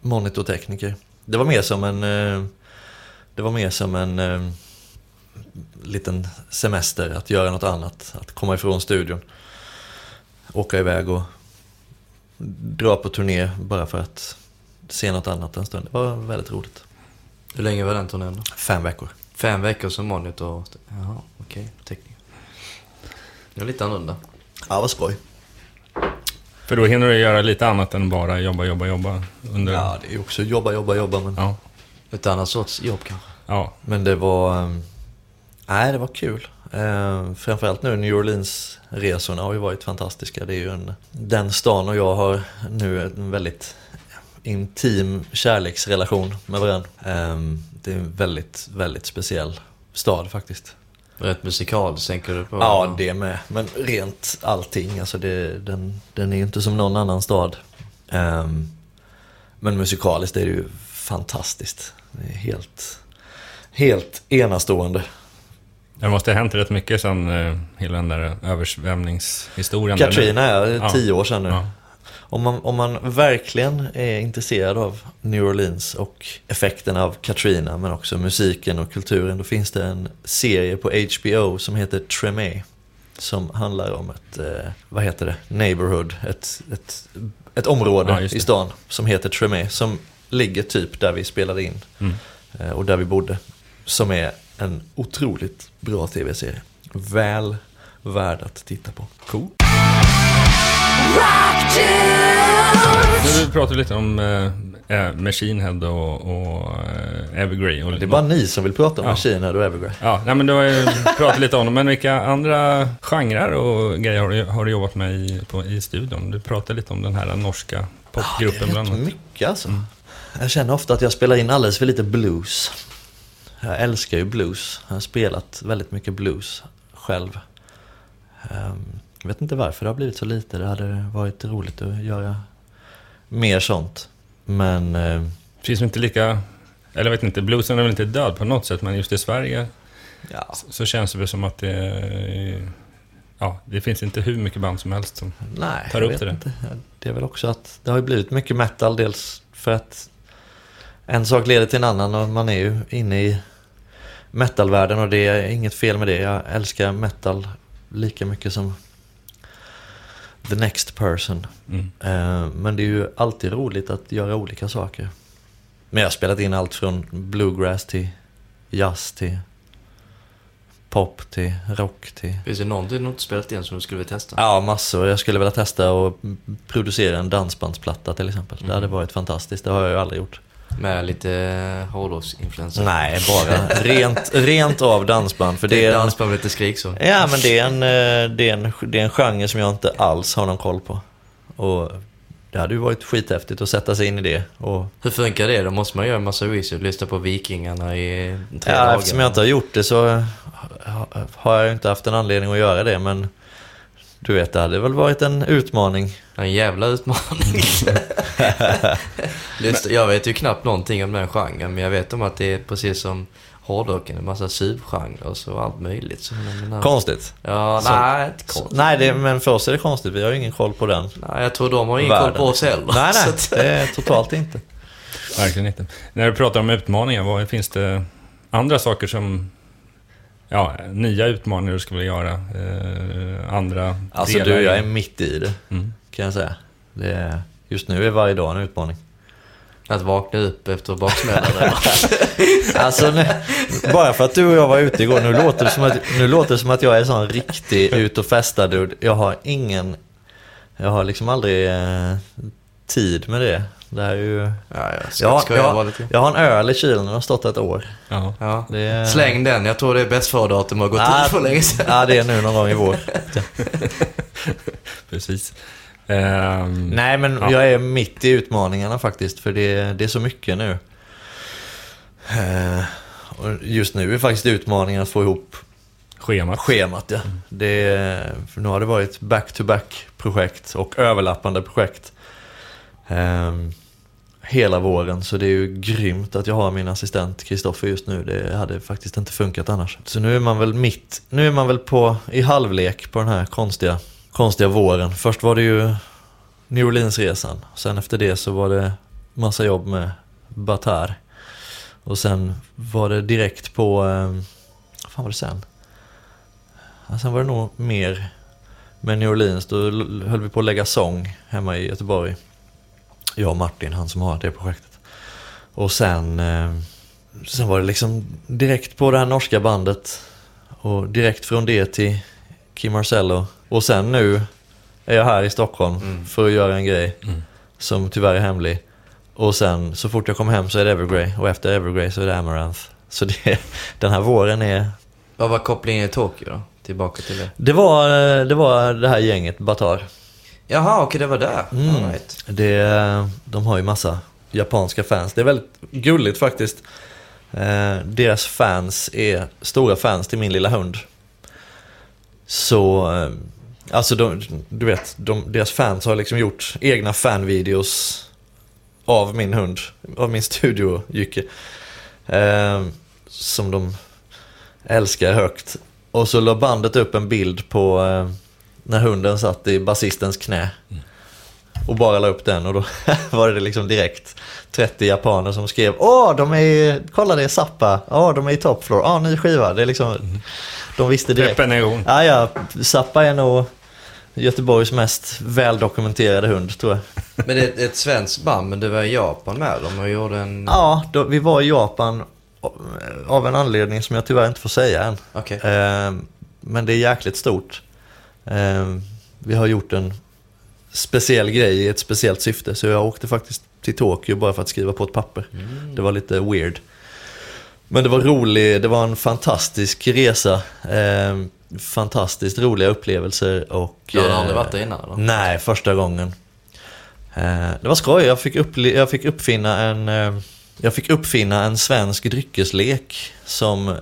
monitortekniker. Det var mer som en, eh, det var mer som en eh, liten semester, att göra något annat, att komma ifrån studion. Åka iväg och dra på turné bara för att se något annat en stund. Det var väldigt roligt. Hur länge var den turnén? Fem veckor. Fem veckor som monitor? Jaha, okej. Okay. Tekniker. Det var lite annorlunda. Ja, vad skoj. För då hinner du göra lite annat än bara jobba, jobba, jobba? Under... Ja, det är också jobba, jobba, jobba. Men... Ja. Ett annat sorts jobb kanske? Ja. Men det var... Nej, det var kul. Uh, framförallt nu New Orleans-resorna har ju varit fantastiska. Det är ju en... Den stan och jag har nu en väldigt intim kärleksrelation med varandra. Um, det är en väldigt, väldigt speciell stad faktiskt. Rätt musikal tänker du på? Ja, det med. Men rent allting. Alltså det, den, den är ju inte som någon annan stad. Um, men musikaliskt är det ju fantastiskt. Det är helt, helt enastående. Det måste ha hänt rätt mycket sen eh, hela den där översvämningshistorien. där. Katrina är Ja. tio år sedan nu. Ja. Om, man, om man verkligen är intresserad av New Orleans och effekten av Katrina, men också musiken och kulturen, då finns det en serie på HBO som heter Tremé. Som handlar om ett, eh, vad heter det, neighborhood, ett, ett, ett område Ja, i stan som heter Tremé. Som ligger typ där vi spelade in Mm. eh, och där vi bodde. Som är en otroligt bra tv-serie. Väl värd att titta på. Cool. Nu pratar vi lite om eh, Machine Head och, och eh, Evergrey. Och Det är bara ni som vill prata om Ja. Machine Head och Evergrey. Ja, nej, men du har ju pratat lite om dem, men vilka andra genrer och grejer har du, har du jobbat med i, på, i studion? Du pratade lite om den här norska popgruppen det är bland annat. mycket alltså. Jag känner ofta att jag spelar in alldeles för lite blues. Jag älskar ju blues. Jag har spelat väldigt mycket blues själv. Ehm, Jag vet inte varför det har blivit så lite. Det hade varit roligt att göra mer sånt. Men eh, Finns det inte lika... Eller jag vet inte, bluesen är väl inte död på något sätt, men just i Sverige ja, så känns det väl som att det... Ja, det finns inte hur mycket band som helst som... nej, Tar jag upp vet det där. inte. Det är väl också att det har ju blivit mycket metal. Dels för att en sak leder till en annan och man är ju inne i metalvärlden och det är inget fel med det. Jag älskar metal lika mycket som the next person. Mm. Eh, Men det är ju alltid roligt att göra olika saker. Men jag har spelat in allt från bluegrass till jazz till pop till rock till... Finns det någonting du inte spelat in som du skulle vilja testa? Ja, massor. Jag skulle vilja testa att producera en dansbandsplatta till exempel. Det hade varit fantastiskt. Det har jag ju aldrig gjort. Med lite hårdrocksinfluenser? Nej, bara rent, rent av dansband. För Det det är dansband med lite skrik så. ja, men det är, en, eh, det, är en, det är en genre som jag inte alls har någon koll på. Och det hade ju varit skithäftigt att sätta sig in i det. Och, Hur funkar det? Då måste man göra en massa research, lyssna på Vikingarna i tre ja, dagar. eftersom jag inte har gjort det så ha- har jag inte haft en anledning att göra det. Men du vet, det hade väl varit en utmaning. En jävla utmaning. Lyssna, jag vet ju knappt någonting om den genren, men jag vet om att det är precis som hårdrocken, en massa subgenrer och så allt möjligt. Så, men, men, Konstigt. Ja, Så- nej, inte konstigt. Nej, det, men för oss är det konstigt. Vi har ju ingen koll på den. Nej, jag tror de har ingen koll världen. på oss heller. Nej, nej. att- Det är totalt inte. Verkligen inte. När du pratar om utmaningar, vad, finns det andra saker som... Ja, nya utmaningar du skulle vilja göra? Eh, andra Alltså delar du, jag är mitt i det, Mm. kan jag säga. Det är, just nu är varje dag en utmaning. Att vakna upp efter baksmällan? Alltså, nu, bara för att du och jag var ute igår, nu låter det som att, nu låter det som att jag är sån riktig ut och festa dude. Jag har ingen, jag har liksom aldrig eh, tid med det. Det här är ju... Ja, jag ska Jag, bara jag, lite. jag har en öl i kylen och den har stått ett år. Ja. Ja. Det är- Släng den, jag tror det är bäst före-datum har gått Ah, ut för länge sedan. Ja, det är nu någon gång i vår. Precis. Ehm, Nej, men Ja. jag är mitt i utmaningarna faktiskt, för det, det är så mycket nu. Eh, och just nu är faktiskt utmaningen att få ihop Schemat. schemat. Ja. Det, för nu har det varit back-to-back projekt och överlappande projekt ehm, hela våren, så det är ju grymt att jag har min assistent Kristoffer just nu. Det hade faktiskt inte funkat annars. Så nu är man väl mitt, nu är man väl på, i halvlek på den här konstiga, konstiga våren. Först var det ju New Orleans-resan. Sen efter det så var det massa jobb med Batar. Och sen var det direkt på, eh, vad fan var det sen? Ja, sen var det nog mer med New Orleans. Då höll vi på att lägga sång hemma i Göteborg. Jag och Martin, han som har det projektet. Och sen, eh, sen var det liksom direkt på det här norska bandet. Och direkt från det till Kim Marcello. Och sen nu är jag här i Stockholm Mm. för att göra en grej Mm. som tyvärr är hemlig. Och sen så fort jag kommer hem så är det Evergrey och efter Evergrey så är det Amaranth. Så det, den här våren är... Vad var kopplingen i Tokyo då? Tillbaka till det. Det var det, var det här gänget Batar. Jaha, okej det var där. Mm. All right. Det, de har ju massa japanska fans. Det är väldigt gulligt faktiskt. Eh, deras fans är stora fans till min lilla hund. Så, eh, alltså de, du vet, de, deras fans har liksom gjort egna fanvideos av min hund, av min studio Jycke. Eh, som de älskar högt. Och så la bandet upp en bild på eh, när hunden satt i basistens knä. Och bara la upp den och då var det liksom direkt 30 japaner som skrev Åh, de är kolla det är Zappa, Åh, de är i Top Floor, Åh, ny skiva. Det är liksom, de visste direkt. Peppen är igång. Ja, ja, Zappa är nog Göteborgs mest väldokumenterade hund tror jag. Men det är ett, ett svenskt band, men det var i Japan med dem och gjorde en... Ja, då, vi var i Japan av en anledning som jag tyvärr inte får säga än. Okej. Eh, men det är jäkligt stort. Eh, vi har gjort en speciell grej i ett speciellt syfte. Så jag åkte faktiskt till Tokyo bara för att skriva på ett papper. Det var lite weird. Men det var roligt, det var en fantastisk resa. Eh, fantastiskt roliga upplevelser och... Du hade eh, aldrig varit där innan eller? Nej, första gången. Eh, det var skoj, jag fick, upple- jag fick uppfinna en... Eh, jag fick uppfinna en svensk dryckeslek som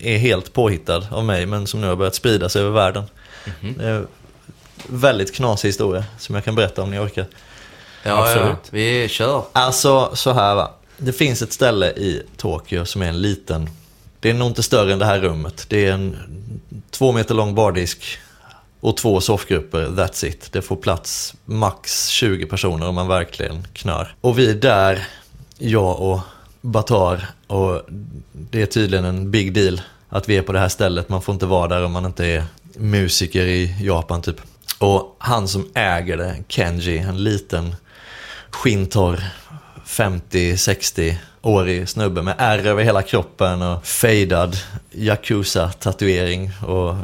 är helt påhittad av mig men som nu har börjat sprida sig över världen. Det är en väldigt knasig historia som jag kan berätta om ni orkar. Ja, ja, Absolut. vi kör. Alltså så här va. Det finns ett ställe i Tokyo som är en liten, det är nog inte större än det här rummet. Det är en två meter lång bardisk och två soffgrupper, that's it. Det får plats max 20 personer om man verkligen knör. Och vi är där, jag och Batar, och det är tydligen en big deal att vi är på det här stället. Man får inte vara där om man inte är musiker i Japan typ. Och han som äger det, Kenji, en liten skintorr 50-60-årig snubbe med ärr över hela kroppen och fejdad Yakuza-tatuering och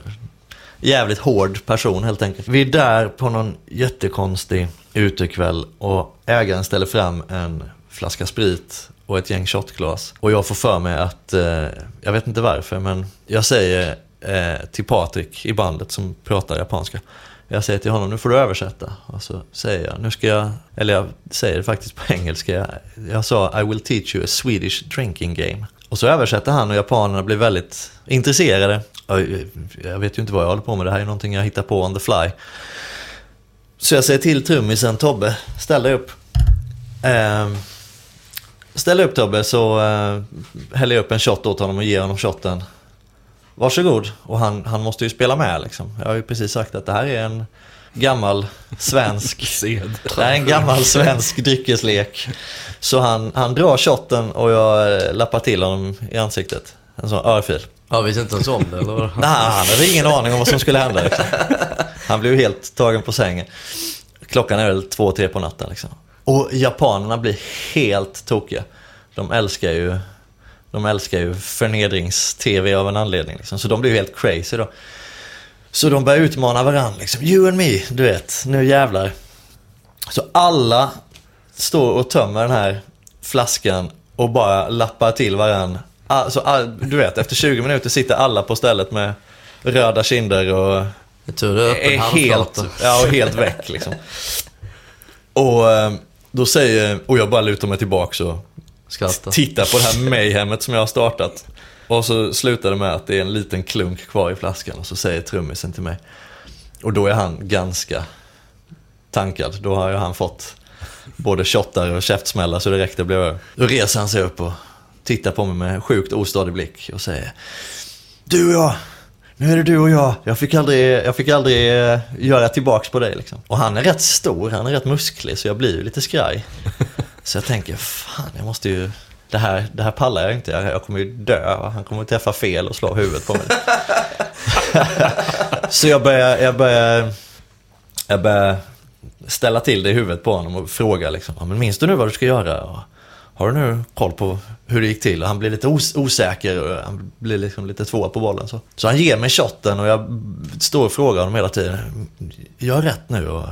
jävligt hård person helt enkelt. Vi är där på någon jättekonstig utekväll och ägaren ställer fram en flaska sprit och ett gäng shotglas. Och jag får för mig att, eh, jag vet inte varför, men jag säger eh, till Patrik i bandet som pratar japanska. Jag säger till honom, nu får du översätta. Och så säger jag, nu ska jag, eller jag säger det faktiskt på engelska. Jag, jag sa, I will teach you a Swedish drinking game. Och så översätter han och japanerna blir väldigt intresserade. Jag, vet ju inte vad jag håller på med, det här är någonting jag hittar på on the fly. Så jag säger till trummisen Tobbe, ställ dig upp. Eh, ställ dig upp Tobbe så eh, häller jag upp en shot åt honom och ger honom shotten. Varsågod. Och han, han måste ju spela med liksom. Jag har ju precis sagt att det här är en gammal svensk Sed. det är en gammal svensk dryckeslek. Så han, han drar shotten och jag eh, lappar till honom i ansiktet. En sån örfil. Ja, visste inte ens om det eller? Nej, han hade ingen aning om vad som skulle hända. Liksom. Han blev helt tagen på sängen. Klockan är väl två, tre på natten. Liksom. Och japanerna blir helt tokiga. De älskar ju, de älskar ju förnedrings-tv av en anledning. Liksom. Så de blir ju helt crazy då. Så de börjar utmana varandra. Liksom. You and me, du vet. Nu jävlar. Så alla står och tömmer den här flaskan och bara lappar till varann. Alltså, all, du vet, efter 20 minuter sitter alla på stället med röda kinder och är är helt, ja, och helt väck liksom. Och eh, då säger, och jag bara lutar mig tillbaka och Skratta. Titta på det här mayhemmet som jag har startat. Och så slutar det med att det är en liten klunk kvar i flaskan och så säger trummisen till mig. Och då är han ganska tankad. Då har ju han fått både shottar och käftsmällar så det räckte blev över. Då reser han sig upp och tittar på mig med sjukt ostadig blick och säger Du och jag, nu är det du och jag. Jag fick aldrig, jag fick aldrig eh, göra tillbaks på dig liksom. Och han är rätt stor, han är rätt musklig så jag blir ju lite skraj. Så jag tänker, fan jag måste ju, det här, det här pallar jag inte. Jag, kommer ju dö, han kommer att träffa fel och slå huvudet på mig. så jag börjar, jag börjar, jag börjar ställa till det i huvudet på honom och fråga liksom, men minns du nu vad du ska göra? Har du nu koll på hur det gick till? Och han blir lite os- osäker och han blir liksom lite två på bollen. Så. så han ger mig shotten och jag står och frågar honom hela tiden. Gör rätt nu och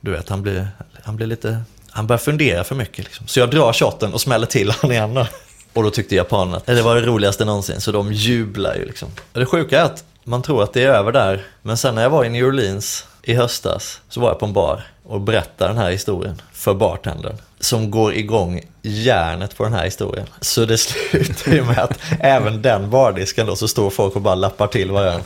du vet, han blir, han blir lite, han börjar fundera för mycket. Liksom. Så jag drar shotten och smäller till honom igen då. Och då tyckte japanerna att det var det roligaste någonsin, så de jublar ju liksom. Och det sjuka är att man tror att det är över där, men sen när jag var i New Orleans i höstas så var jag på en bar och berättade den här historien för bartendern som går igång järnet på den här historien. Så det slutar ju med att även den bardisken då så står folk och bara lappar till varandra.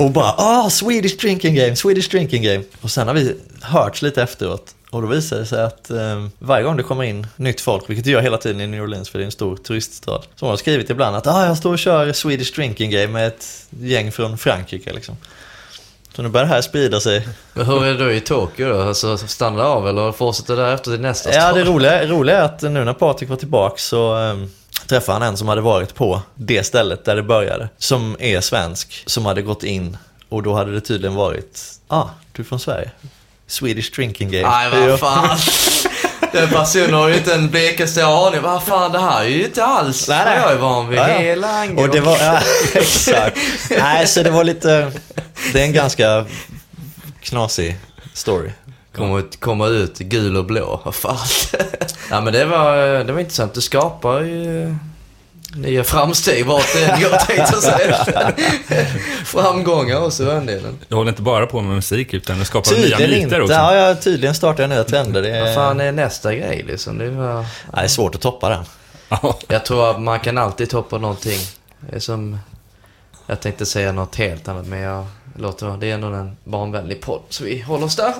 Och bara ah, Swedish drinking game, Swedish drinking game. Och sen har vi hört lite efteråt Och då visar det sig att eh, varje gång det kommer in nytt folk, vilket det gör hela tiden i New Orleans för det är en stor turiststad, så har de skrivit ibland att ah, jag står och kör Swedish Drinking Game med ett gäng från Frankrike. Liksom. Så nu börjar det här sprida sig. Men hur är det då i Tokyo då? Alltså, stannar det av eller fortsätter därefter till nästa Ja, stad? det roliga, roliga är att nu när Patrik var tillbaka så eh, träffade han en som hade varit på det stället där det började. Som är svensk, som hade gått in och då hade det tydligen varit, ah, du är från Sverige. Swedish Drinking Game. Nej, vad fan. Den personen har ju inte en blekaste aning. Vad fan, det här är ju inte alls Nej, vad nej. jag är van vid. Ja, ja. Hela Angel. Och det var, ja, exakt. Nej, så det var lite, det är en ganska knasig story. Kommer ut, kommer ut gul och blå. Vad fan. ja, men det var, det var intressant. Det skapar ju nya framsteg vart det än går, tänkte jag säga. Framgångar också, den delen. Du håller inte bara på med musik utan du skapar nya Tydligen myter inte. också. Ja, ja, tydligen startar jag nya trender. Det Vad är, fan är nästa grej liksom? Det var... Det är svårt att toppa den. Ja. Jag tror att man kan alltid toppa någonting. Det är som... Jag tänkte säga något helt annat, men jag låter. Det är ändå en barnvänlig podd, så vi håller oss där.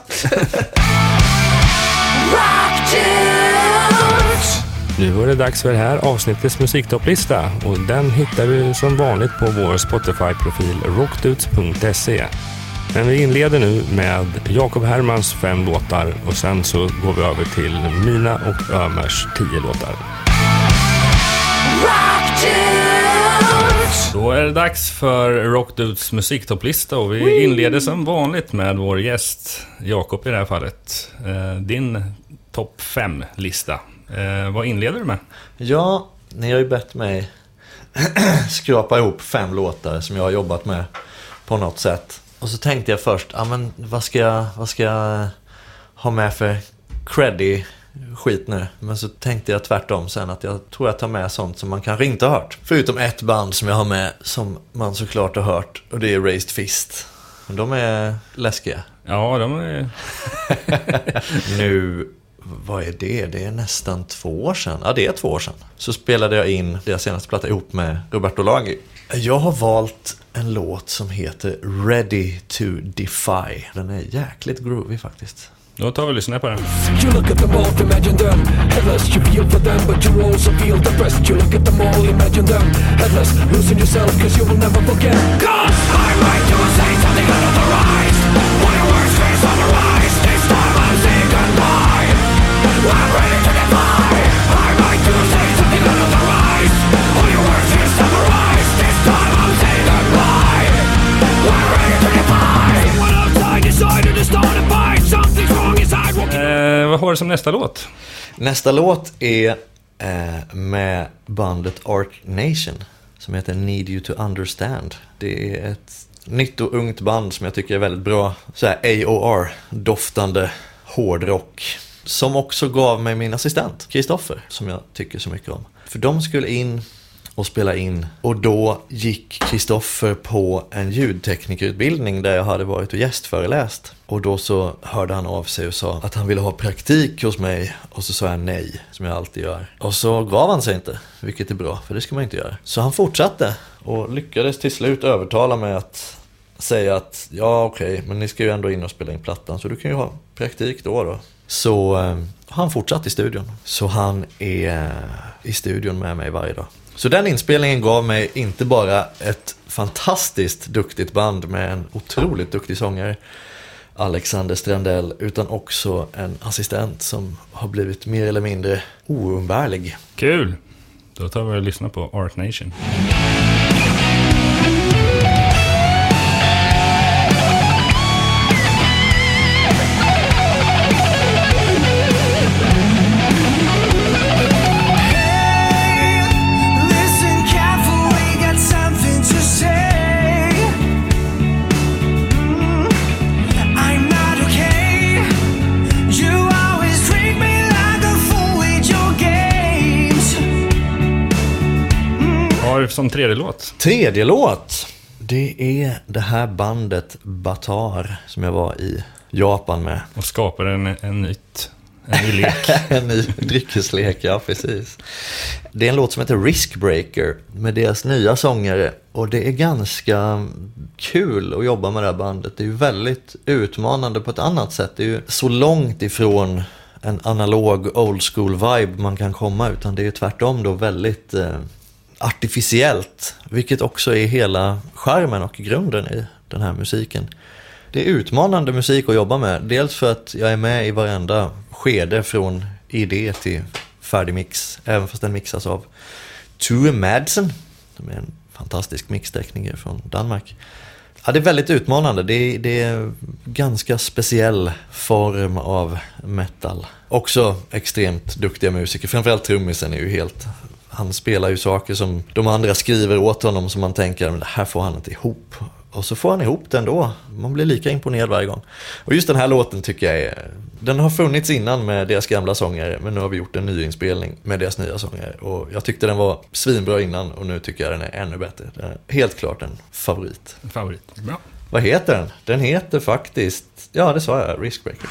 Nu var det dags för det här avsnittets musiktopplista och den hittar du som vanligt på vår Spotify-profil rockdudes.se. Men vi inleder nu med Jakob Hermans fem låtar och sen så går vi över till mina och Ömers tio låtar. Då är det dags för Rockdudes musiktopplista och vi inleder som vanligt med vår gäst Jakob i det här fallet. Eh, Din topp fem-lista. Eh, vad inleder du med? Ja, ni har ju bett mig skrapa ihop fem låtar som jag har jobbat med på något sätt. Och så tänkte jag först, ja men vad ska jag, vad ska jag ha med för creddy skit nu? Men så tänkte jag tvärtom sen att jag tror jag tar med sånt som man kanske inte har hört. Förutom ett band som jag har med som man såklart har hört och det är Raised Fist. De är läskiga. Ja, de är... Nu, vad är det? Det är nästan två år sedan. Ja, det är två år sedan. Så spelade jag in deras senaste platta ihop med Roberto Lagi. Jag har valt en låt som heter Ready to Defy. Den är jäkligt groovy faktiskt. Då tar vi och lyssnar på den. You look at them all, imagine them Headless, you feel for them But you also feel depressed You look at them all, imagine them Headless, losing yourself Cause you will never forget Cause I might do say something unauthorized When Eh, vad har du som nästa låt? Nästa låt är eh, med bandet Arc Nation. Som heter Need You To Understand. Det är ett nytt och ungt band som jag tycker är väldigt bra. Så här AOR-doftande hårdrock. Som också gav mig min assistent, Kristoffer, som jag tycker så mycket om. För de skulle in och spela in och då gick Kristoffer på en ljudteknikerutbildning där jag hade varit och gästföreläst. Och då så hörde han av sig och sa att han ville ha praktik hos mig och så sa jag nej, som jag alltid gör. Och så gav han sig inte, vilket är bra, för det ska man inte göra. Så han fortsatte och lyckades till slut övertala mig att säga att ja okej, men ni ska ju ändå in och spela in plattan så du kan ju ha praktik då då. Så eh, har han fortsatt i studion. Så han är i studion med mig varje dag. Så den inspelningen gav mig inte bara ett fantastiskt duktigt band med en otroligt duktig sångare, Alexander Strandell, utan också en assistent som har blivit mer eller mindre oumbärlig. Kul! Då tar vi och lyssnar på Art Nation. Som tredje låt? Tredje låt. Det är det här bandet Batar som jag var i Japan med. Och skapar en, en nytt... En ny lek. En ny dryckeslek, ja precis. Det är en låt som heter Riskbreaker med deras nya sångare Och det är ganska kul att jobba med det här bandet. Det är ju väldigt utmanande på ett annat sätt. Det är ju så långt ifrån en analog old school vibe man kan komma utan det är ju tvärtom då väldigt eh, artificiellt. Vilket också är hela charmen och grunden i den här musiken. Det är utmanande musik att jobba med. Dels för att jag är med i varenda skede från idé till färdig mix. Även fast den mixas av Tue Madsen. Som är en fantastisk mixtekniker från Danmark. Ja, det är väldigt utmanande. Det är, det är ganska speciell form av metal. Också extremt duktiga musiker. Framförallt trummisen är ju helt... Han spelar ju saker som de andra skriver åt honom som man tänker, men det här får han inte ihop. Och så får han ihop det ändå. Man blir lika imponerad varje gång. Och just den här låten tycker jag är... Den har funnits innan med deras gamla sångare, men nu har vi gjort en nyinspelning med deras nya sångare. Och jag tyckte den var svinbra innan och nu tycker jag den är ännu bättre. Den är helt klart en favorit. Favorit. Bra. Vad heter den? Den heter faktiskt, ja det sa jag, Riskbreaker.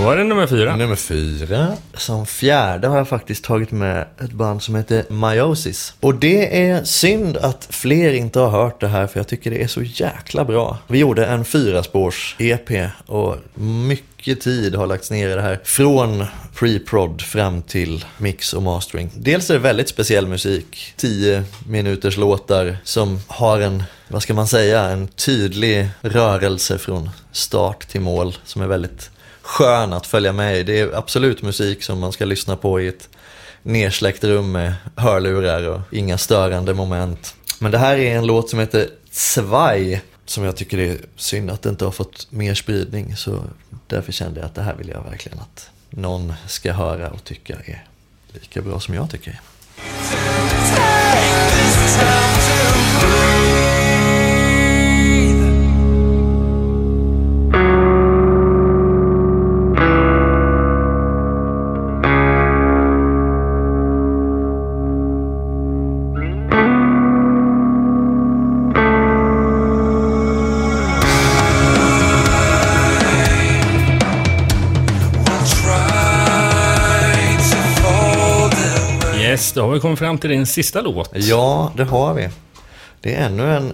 Då var det nummer fyra. Nummer fyra. Som fjärde har jag faktiskt tagit med ett band som heter Meiosis. Och det är synd att fler inte har hört det här för jag tycker det är så jäkla bra. Vi gjorde en fyraspårs-EP och mycket tid har lagts ner i det här. Från pre-prod fram till mix och mastering. Dels är det väldigt speciell musik. 10 minuters låtar som har en, vad ska man säga, en tydlig rörelse från start till mål som är väldigt skön att följa med i. Det är absolut musik som man ska lyssna på i ett nersläckt rum med hörlurar och inga störande moment. Men det här är en låt som heter Zwei som jag tycker det är synd att det inte har fått mer spridning. Så därför kände jag att det här vill jag verkligen att någon ska höra och tycka är lika bra som jag tycker. Yes, då har vi kommit fram till din sista låt. Ja, det har vi. Det är ännu en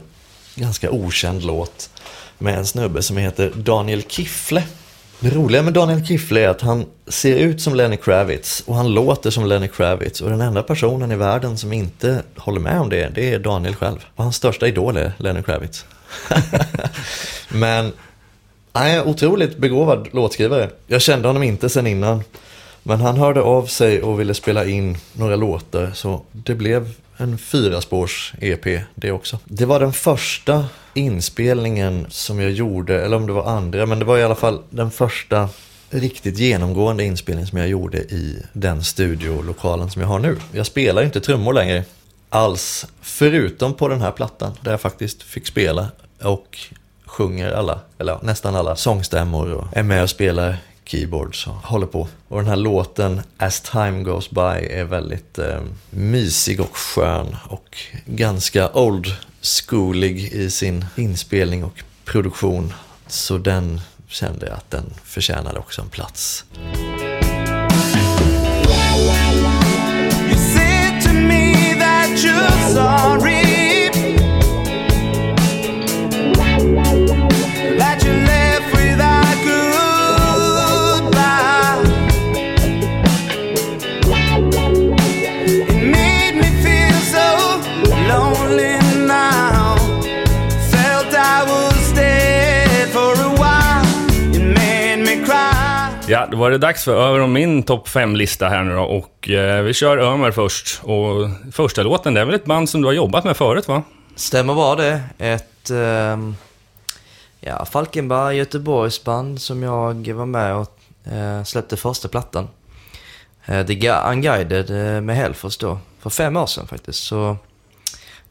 ganska okänd låt med en snubbe som heter Daniel Kiffle. Det roliga med Daniel Kiffle är att han ser ut som Lenny Kravitz och han låter som Lenny Kravitz och den enda personen i världen som inte håller med om det, det är Daniel själv. Och hans största idol är Lenny Kravitz. Men han är en otroligt begåvad låtskrivare. Jag kände honom inte sen innan. Men han hörde av sig och ville spela in några låtar så det blev en fyraspårs EP det också. Det var den första inspelningen som jag gjorde, eller om det var andra, men det var i alla fall den första riktigt genomgående inspelning som jag gjorde i den studiolokalen som jag har nu. Jag spelar inte trummor längre alls, förutom på den här plattan där jag faktiskt fick spela och sjunger alla, eller ja, nästan alla sångstämmor och är med och spelar keyboards och håller på. Och den här låten As Time Goes By är väldigt eh, mysig och skön och ganska old schoolig i sin inspelning och produktion. Så den kände jag att den förtjänade också en plats. Var det dags för Över om min topp 5-lista här nu då. Och eh, vi kör Ömer först. Och första låten, det är väl ett band som du har jobbat med förut va? Stämmer bra det. Ett eh, ja, Falkenberg, Göteborgsband som jag var med och eh, släppte första plattan. Eh, The Unguided eh, med Hellfors då, för fem år sedan faktiskt. Så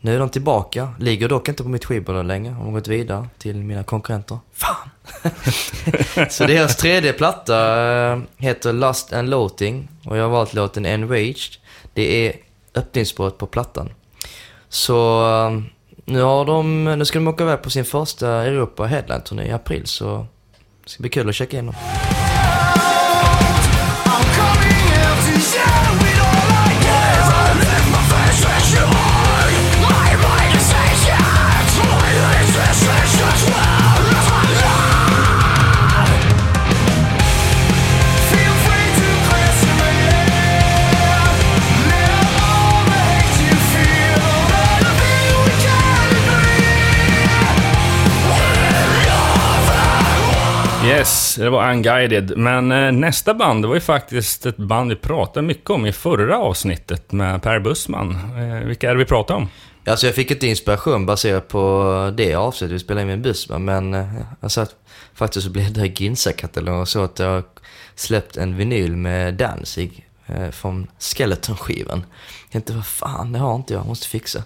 nu är de tillbaka. Ligger dock inte på mitt skivbolag längre. De har gått vidare till mina konkurrenter. Fan! så deras tredje platta eh, heter Lust and Loating och jag har valt låten Enraged. Det är öppningsspåret på plattan. Så eh, nu, har de, nu ska de åka iväg på sin första Europa Headline-turné i april så det ska bli kul att checka in dem. Yes, det var Unguided. Men eh, nästa band, det var ju faktiskt ett band vi pratade mycket om i förra avsnittet med Per Bussman. Eh, vilka är det vi pratar om? Alltså jag fick inte inspiration baserat på det avsnittet vi spelade in med bussman, men eh, jag satt faktiskt och bläddrade i Ginsa-katalogen och så att jag har släppt en vinyl med Danzig eh, från Skeleton-skivan. Jag tänkte, vad fan, det har inte jag, måste fixa.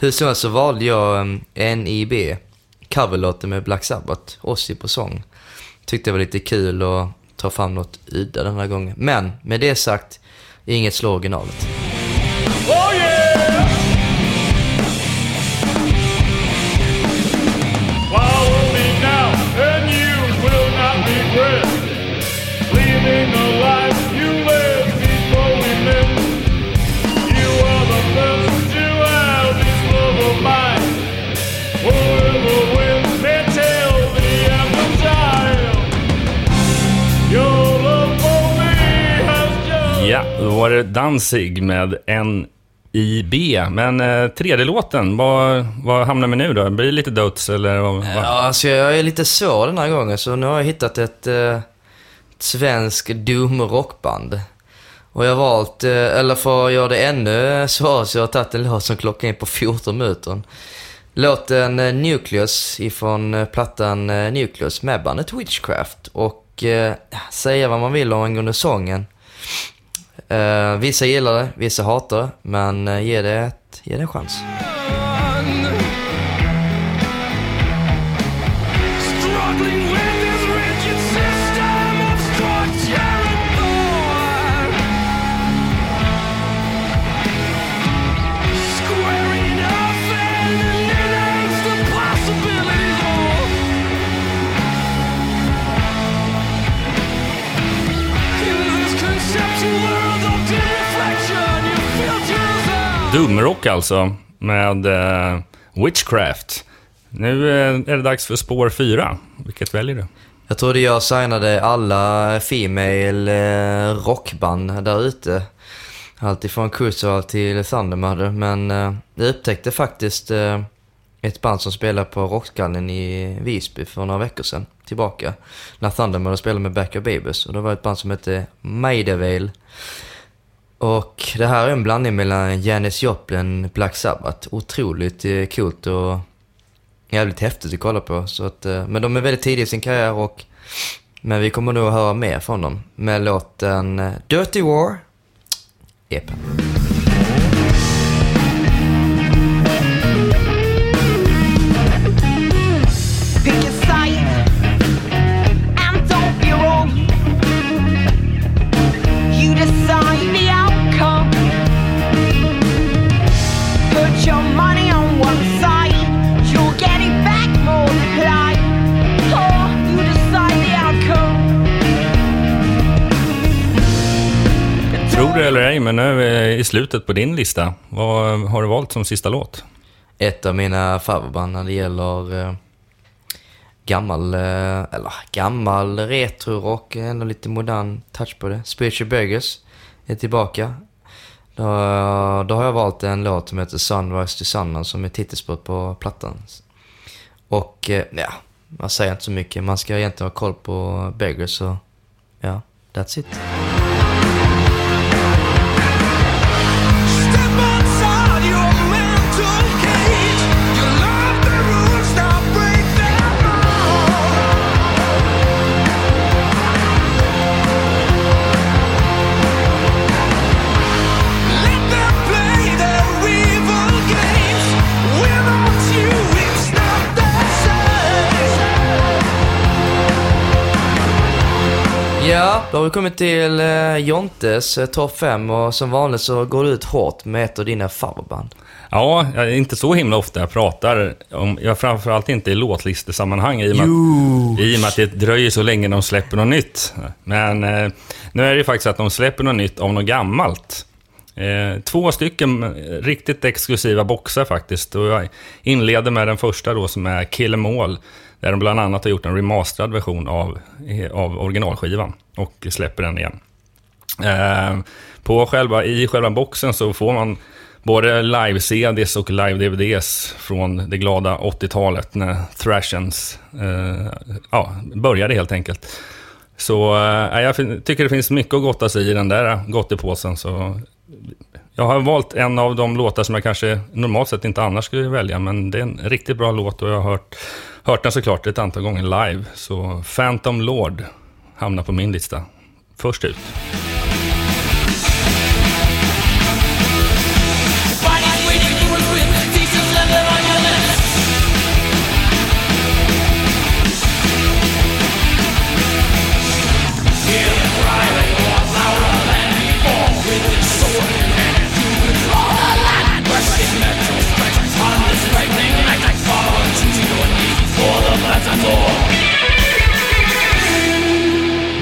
Hur som helst så valde jag eh, NIB, coverlåten med Black Sabbath, Ozzy på sång. Tyckte det var lite kul att ta fram något udda den här gången. Men med det sagt, inget slår originalet. yeah! Var det Danzig med NIB. Men eh, tredje låten, vad, vad hamnar vi nu då? Blir det lite döds eller? Vad, vad? Ja, alltså jag är lite svår den här gången, så nu har jag hittat ett, eh, ett svenskt doom-rockband. Och jag har valt, eh, eller för att göra det ännu svårare, så jag har tagit en låt som klockar in på 14 minuter. Låten eh, Nucleus ifrån eh, plattan eh, Nucleus med bandet Witchcraft. Och eh, säga vad man vill om angående sången. Eh, vissa gillar det, vissa hatar det, men eh, ge, det ett, ge det en chans. Doomrock alltså, med eh, Witchcraft. Nu eh, är det dags för spår fyra. Vilket väljer du? Jag trodde jag signade alla Female eh, rockband där ute. Alltifrån Crucial till Thundermother. Men eh, jag upptäckte faktiskt eh, ett band som spelar på Rockskallen i Visby för några veckor sedan. Tillbaka. När Thundermother spelade med Back of Babies. Och det var ett band som hette Maidavale. Och det här är en blandning mellan Janis Joplin och Black Sabbath. Otroligt eh, coolt och jävligt häftigt att kolla på. Så att, eh, men de är väldigt tidiga i sin karriär och men vi kommer nog att höra mer från dem med låten eh, Dirty War, EPen. Slutet på din lista. Vad har du valt som sista låt? Ett av mina favoritband när det gäller eh, gammal, eh, eller gammal retrorock, ändå lite modern touch på det. Spiritual Beggars är tillbaka. Då, då har jag valt en låt som heter Sunrise to Sun som är titelspåret på plattan. Och eh, ja, man säger inte så mycket. Man ska egentligen ha koll på Beggars så ja, that's it. Ja, då har vi kommit till eh, Jontes eh, topp 5 och som vanligt så går du ut hårt med ett av dina favoritband. Ja, jag är inte så himla ofta jag pratar om, jag framförallt inte i låtlistesammanhang i och, med att, i och med att det dröjer så länge de släpper något nytt. Men eh, nu är det ju faktiskt att de släpper något nytt av något gammalt. Eh, två stycken eh, riktigt exklusiva boxar faktiskt. Och jag inleder med den första då som är Kill 'Em All. Där de bland annat har gjort en remasterad version av, av originalskivan och släpper den igen. Eh, på själva, I själva boxen så får man både live-CDs och live-DVDs från det glada 80-talet när Thrashens eh, ja, började helt enkelt. Så eh, jag tycker det finns mycket att gotta sig i den där gottepåsen. Så jag har valt en av de låtar som jag kanske normalt sett inte annars skulle välja, men det är en riktigt bra låt och jag har hört, hört den såklart ett antal gånger live. Så Phantom Lord hamnar på min lista. Först ut.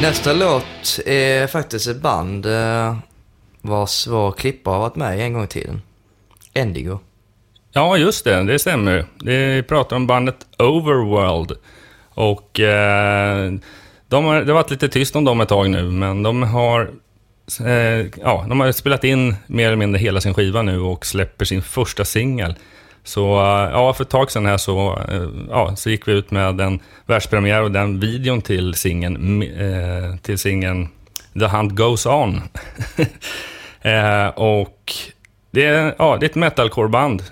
Nästa låt är faktiskt ett band eh, vars vår klippa har varit med i en gång i tiden. Endigo. Ja, just det. Det stämmer. Vi pratar om bandet Overworld. Och eh, de har, det har varit lite tyst om dem ett tag nu, men de har, eh, ja, de har spelat in mer eller mindre hela sin skiva nu och släpper sin första singel. Så eh, ja, för ett tag sedan här så, eh, ja, så gick vi ut med en världspremiär och den videon till singeln, eh, till singeln The Hunt Goes On. och det är, ja, det är ett metalcore-band.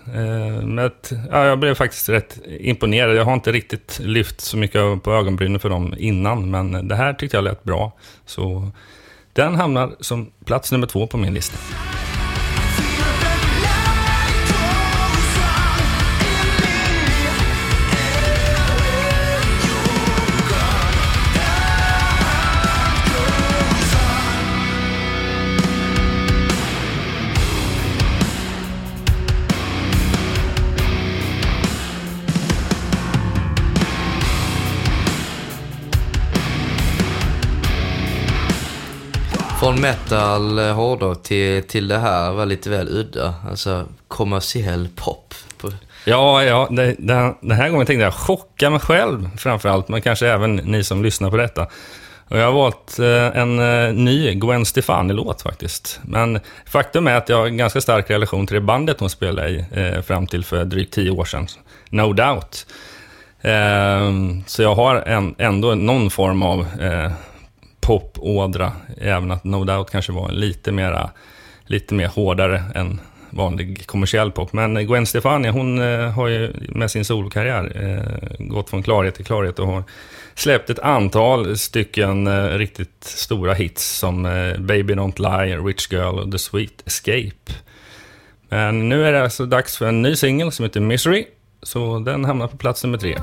Ja, jag blev faktiskt rätt imponerad. Jag har inte riktigt lyft så mycket på ögonbrynen för dem innan, men det här tyckte jag lät bra. Så den hamnar som plats nummer två på min lista. Från metal, hårdrock till, till det här var lite väl udda. Alltså kommersiell pop. På, Ja, ja det, den, den här gången tänkte jag chocka mig själv framförallt, men kanske även ni som lyssnar på detta. Och jag har valt eh, en eh, ny Gwen Stefani-låt faktiskt. Men faktum är att jag har en ganska stark relation till det bandet hon spelade i eh, fram till för drygt tio år sedan. No doubt. Eh, så jag har en, ändå någon form av eh, popådra, även att No doubt kanske var lite mera, lite mer hårdare än vanlig kommersiell pop. Men Gwen Stefani, hon eh, har ju med sin solokarriär eh, gått från klarhet till klarhet och har släppt ett antal stycken eh, riktigt stora hits som Baby Don't Lie, Rich Girl och The Sweet Escape. Men nu är det alltså dags för en ny singel som heter Misery, så den hamnar på plats nummer tre.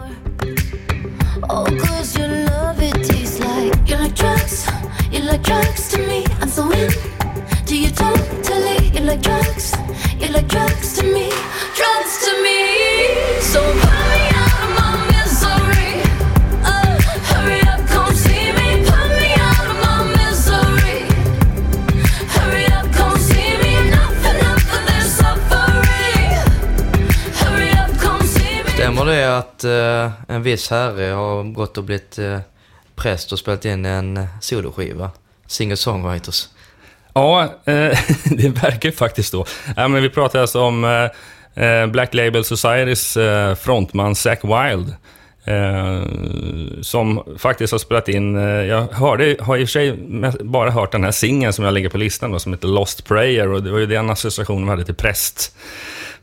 Like drugs to me. I'm so in Do you totally You like drugs, you like drugs to me. Drugs to me. So pull me out of my misery. Oh, hurry up, come see me. Pull me out of my misery. Hurry up, come see me. Enough, enough of this suffering. Hurry up, come see me. Stämmer det att eh, en viss herre har gått och blivit eh, präst och spelat in en eh, soloskiva? Singer-songwriters. Ja, eh, det verkar faktiskt så. Ja, men vi pratar alltså om eh, eh Black Label Societys eh, frontman Zack Wild. Eh, som faktiskt har spelat in, eh, jag hörde, har i och för sig bara hört den här singeln som jag lägger på listan då, som heter Lost Prayer och det var ju den associationen vi hade till präst.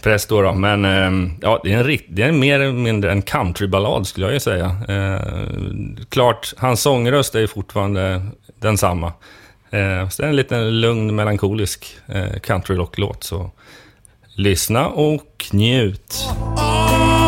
Präst då, då. men eh, ja, det är, en rikt, det är mer eller mindre en countryballad skulle jag ju säga. Eh, klart, hans sångröst är ju fortfarande densamma. Eh, så det är en liten lugn, melankolisk eh, countryrock-låt. Så lyssna och njut. Oh, oh!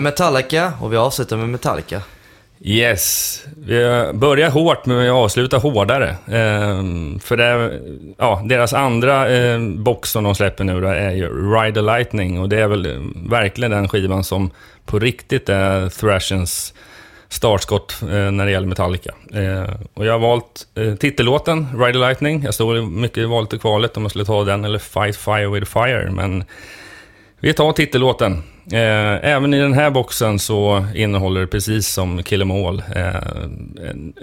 Med Metallica och vi avslutar med Metallica. Yes, vi börjar hårt men vi avslutar hårdare. Eh, för det, ja, deras andra eh, box som de släpper nu då är ju Ride the Lightning och det är väl ehm, verkligen den skivan som på riktigt är Thrashens startskott eh, när det gäller Metallica. Eh, och jag har valt eh, titellåten, Ride the Lightning. Jag stod mycket i valet och kvalet om jag skulle ta den eller Fight Fire with Fire, men vi tar titellåten. Eh, även i den här boxen så innehåller det precis som Kill 'Em All eh,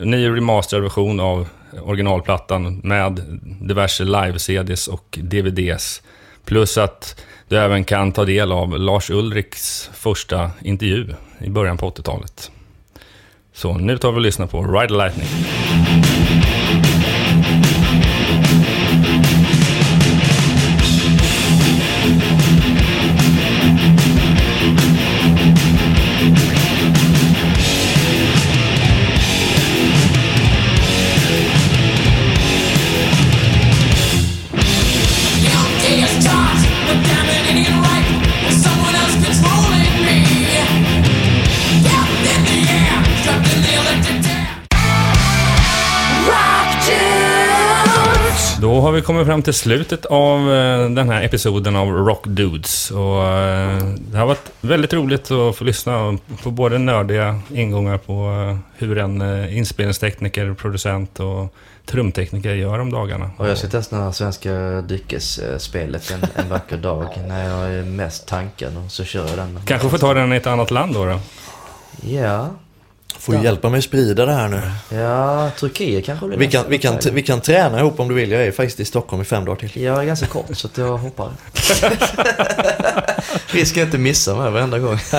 en ny remasterad version av originalplattan med diverse live-CDs och DVDs. Plus att du även kan ta del av Lars Ulriks första intervju i början på 80-talet. Så nu tar vi och lyssnar på Ride Lightning. Vi kommit fram till slutet av eh, den här episoden av Rock Dudes. Och, eh, det har varit väldigt roligt att få lyssna på både nördiga ingångar på eh, hur en inspelningstekniker, producent och trumtekniker gör om dagarna. Och jag ska testa det här svenska dryckesspelet en, en vacker dag när jag är mest tanken och så kör jag den. Kanske får ta den i ett annat land då. då. Ja, Får ju hjälpa mig att sprida det här nu. ja Turkiet kanske blir Vi kan, vi, kan, vi kan träna ihop om du vill. Jag är faktiskt i Stockholm i fem dagar till. Jag är ganska kort så att jag hoppar. Vi ska inte missa med varenda gång.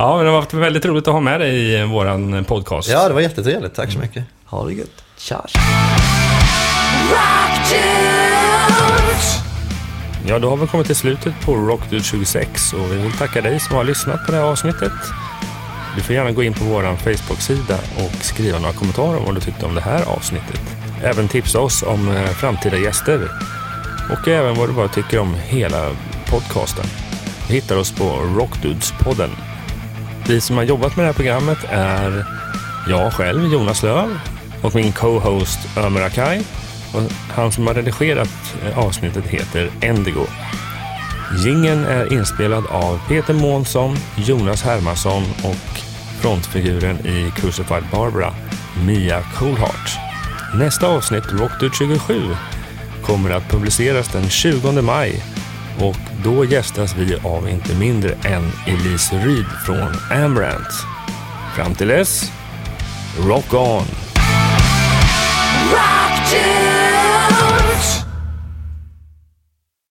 Ja, men det har varit väldigt roligt att ha med dig i våran podcast. Ja, det var jättetrevligt. Tack så mycket. Ha det gött. Tja! Ja, då har vi kommit till slutet på Rockdude 26 och vi vill tacka dig som har lyssnat på det här avsnittet. Du får gärna gå in på vår Facebook-sida och skriva några kommentarer om vad du tyckte om det här avsnittet. Även tipsa oss om eh, framtida gäster och även vad du bara tycker om hela podcasten. Du hittar oss på Rockdudespodden. Vi som har jobbat med det här programmet är jag själv, Jonas Löv, och min co-host Ömer Akai. Och han som har redigerat eh, avsnittet heter Endigo. Gingen är inspelad av Peter Månsson, Jonas Hermansson och frontfiguren i Crucified Barbara, Mia Coolheart. Nästa avsnitt, Rockdude 27, kommer att publiceras den 20 maj och då gästas vi av inte mindre än Elise Ryd från Ambrant. Fram till dess, rock on!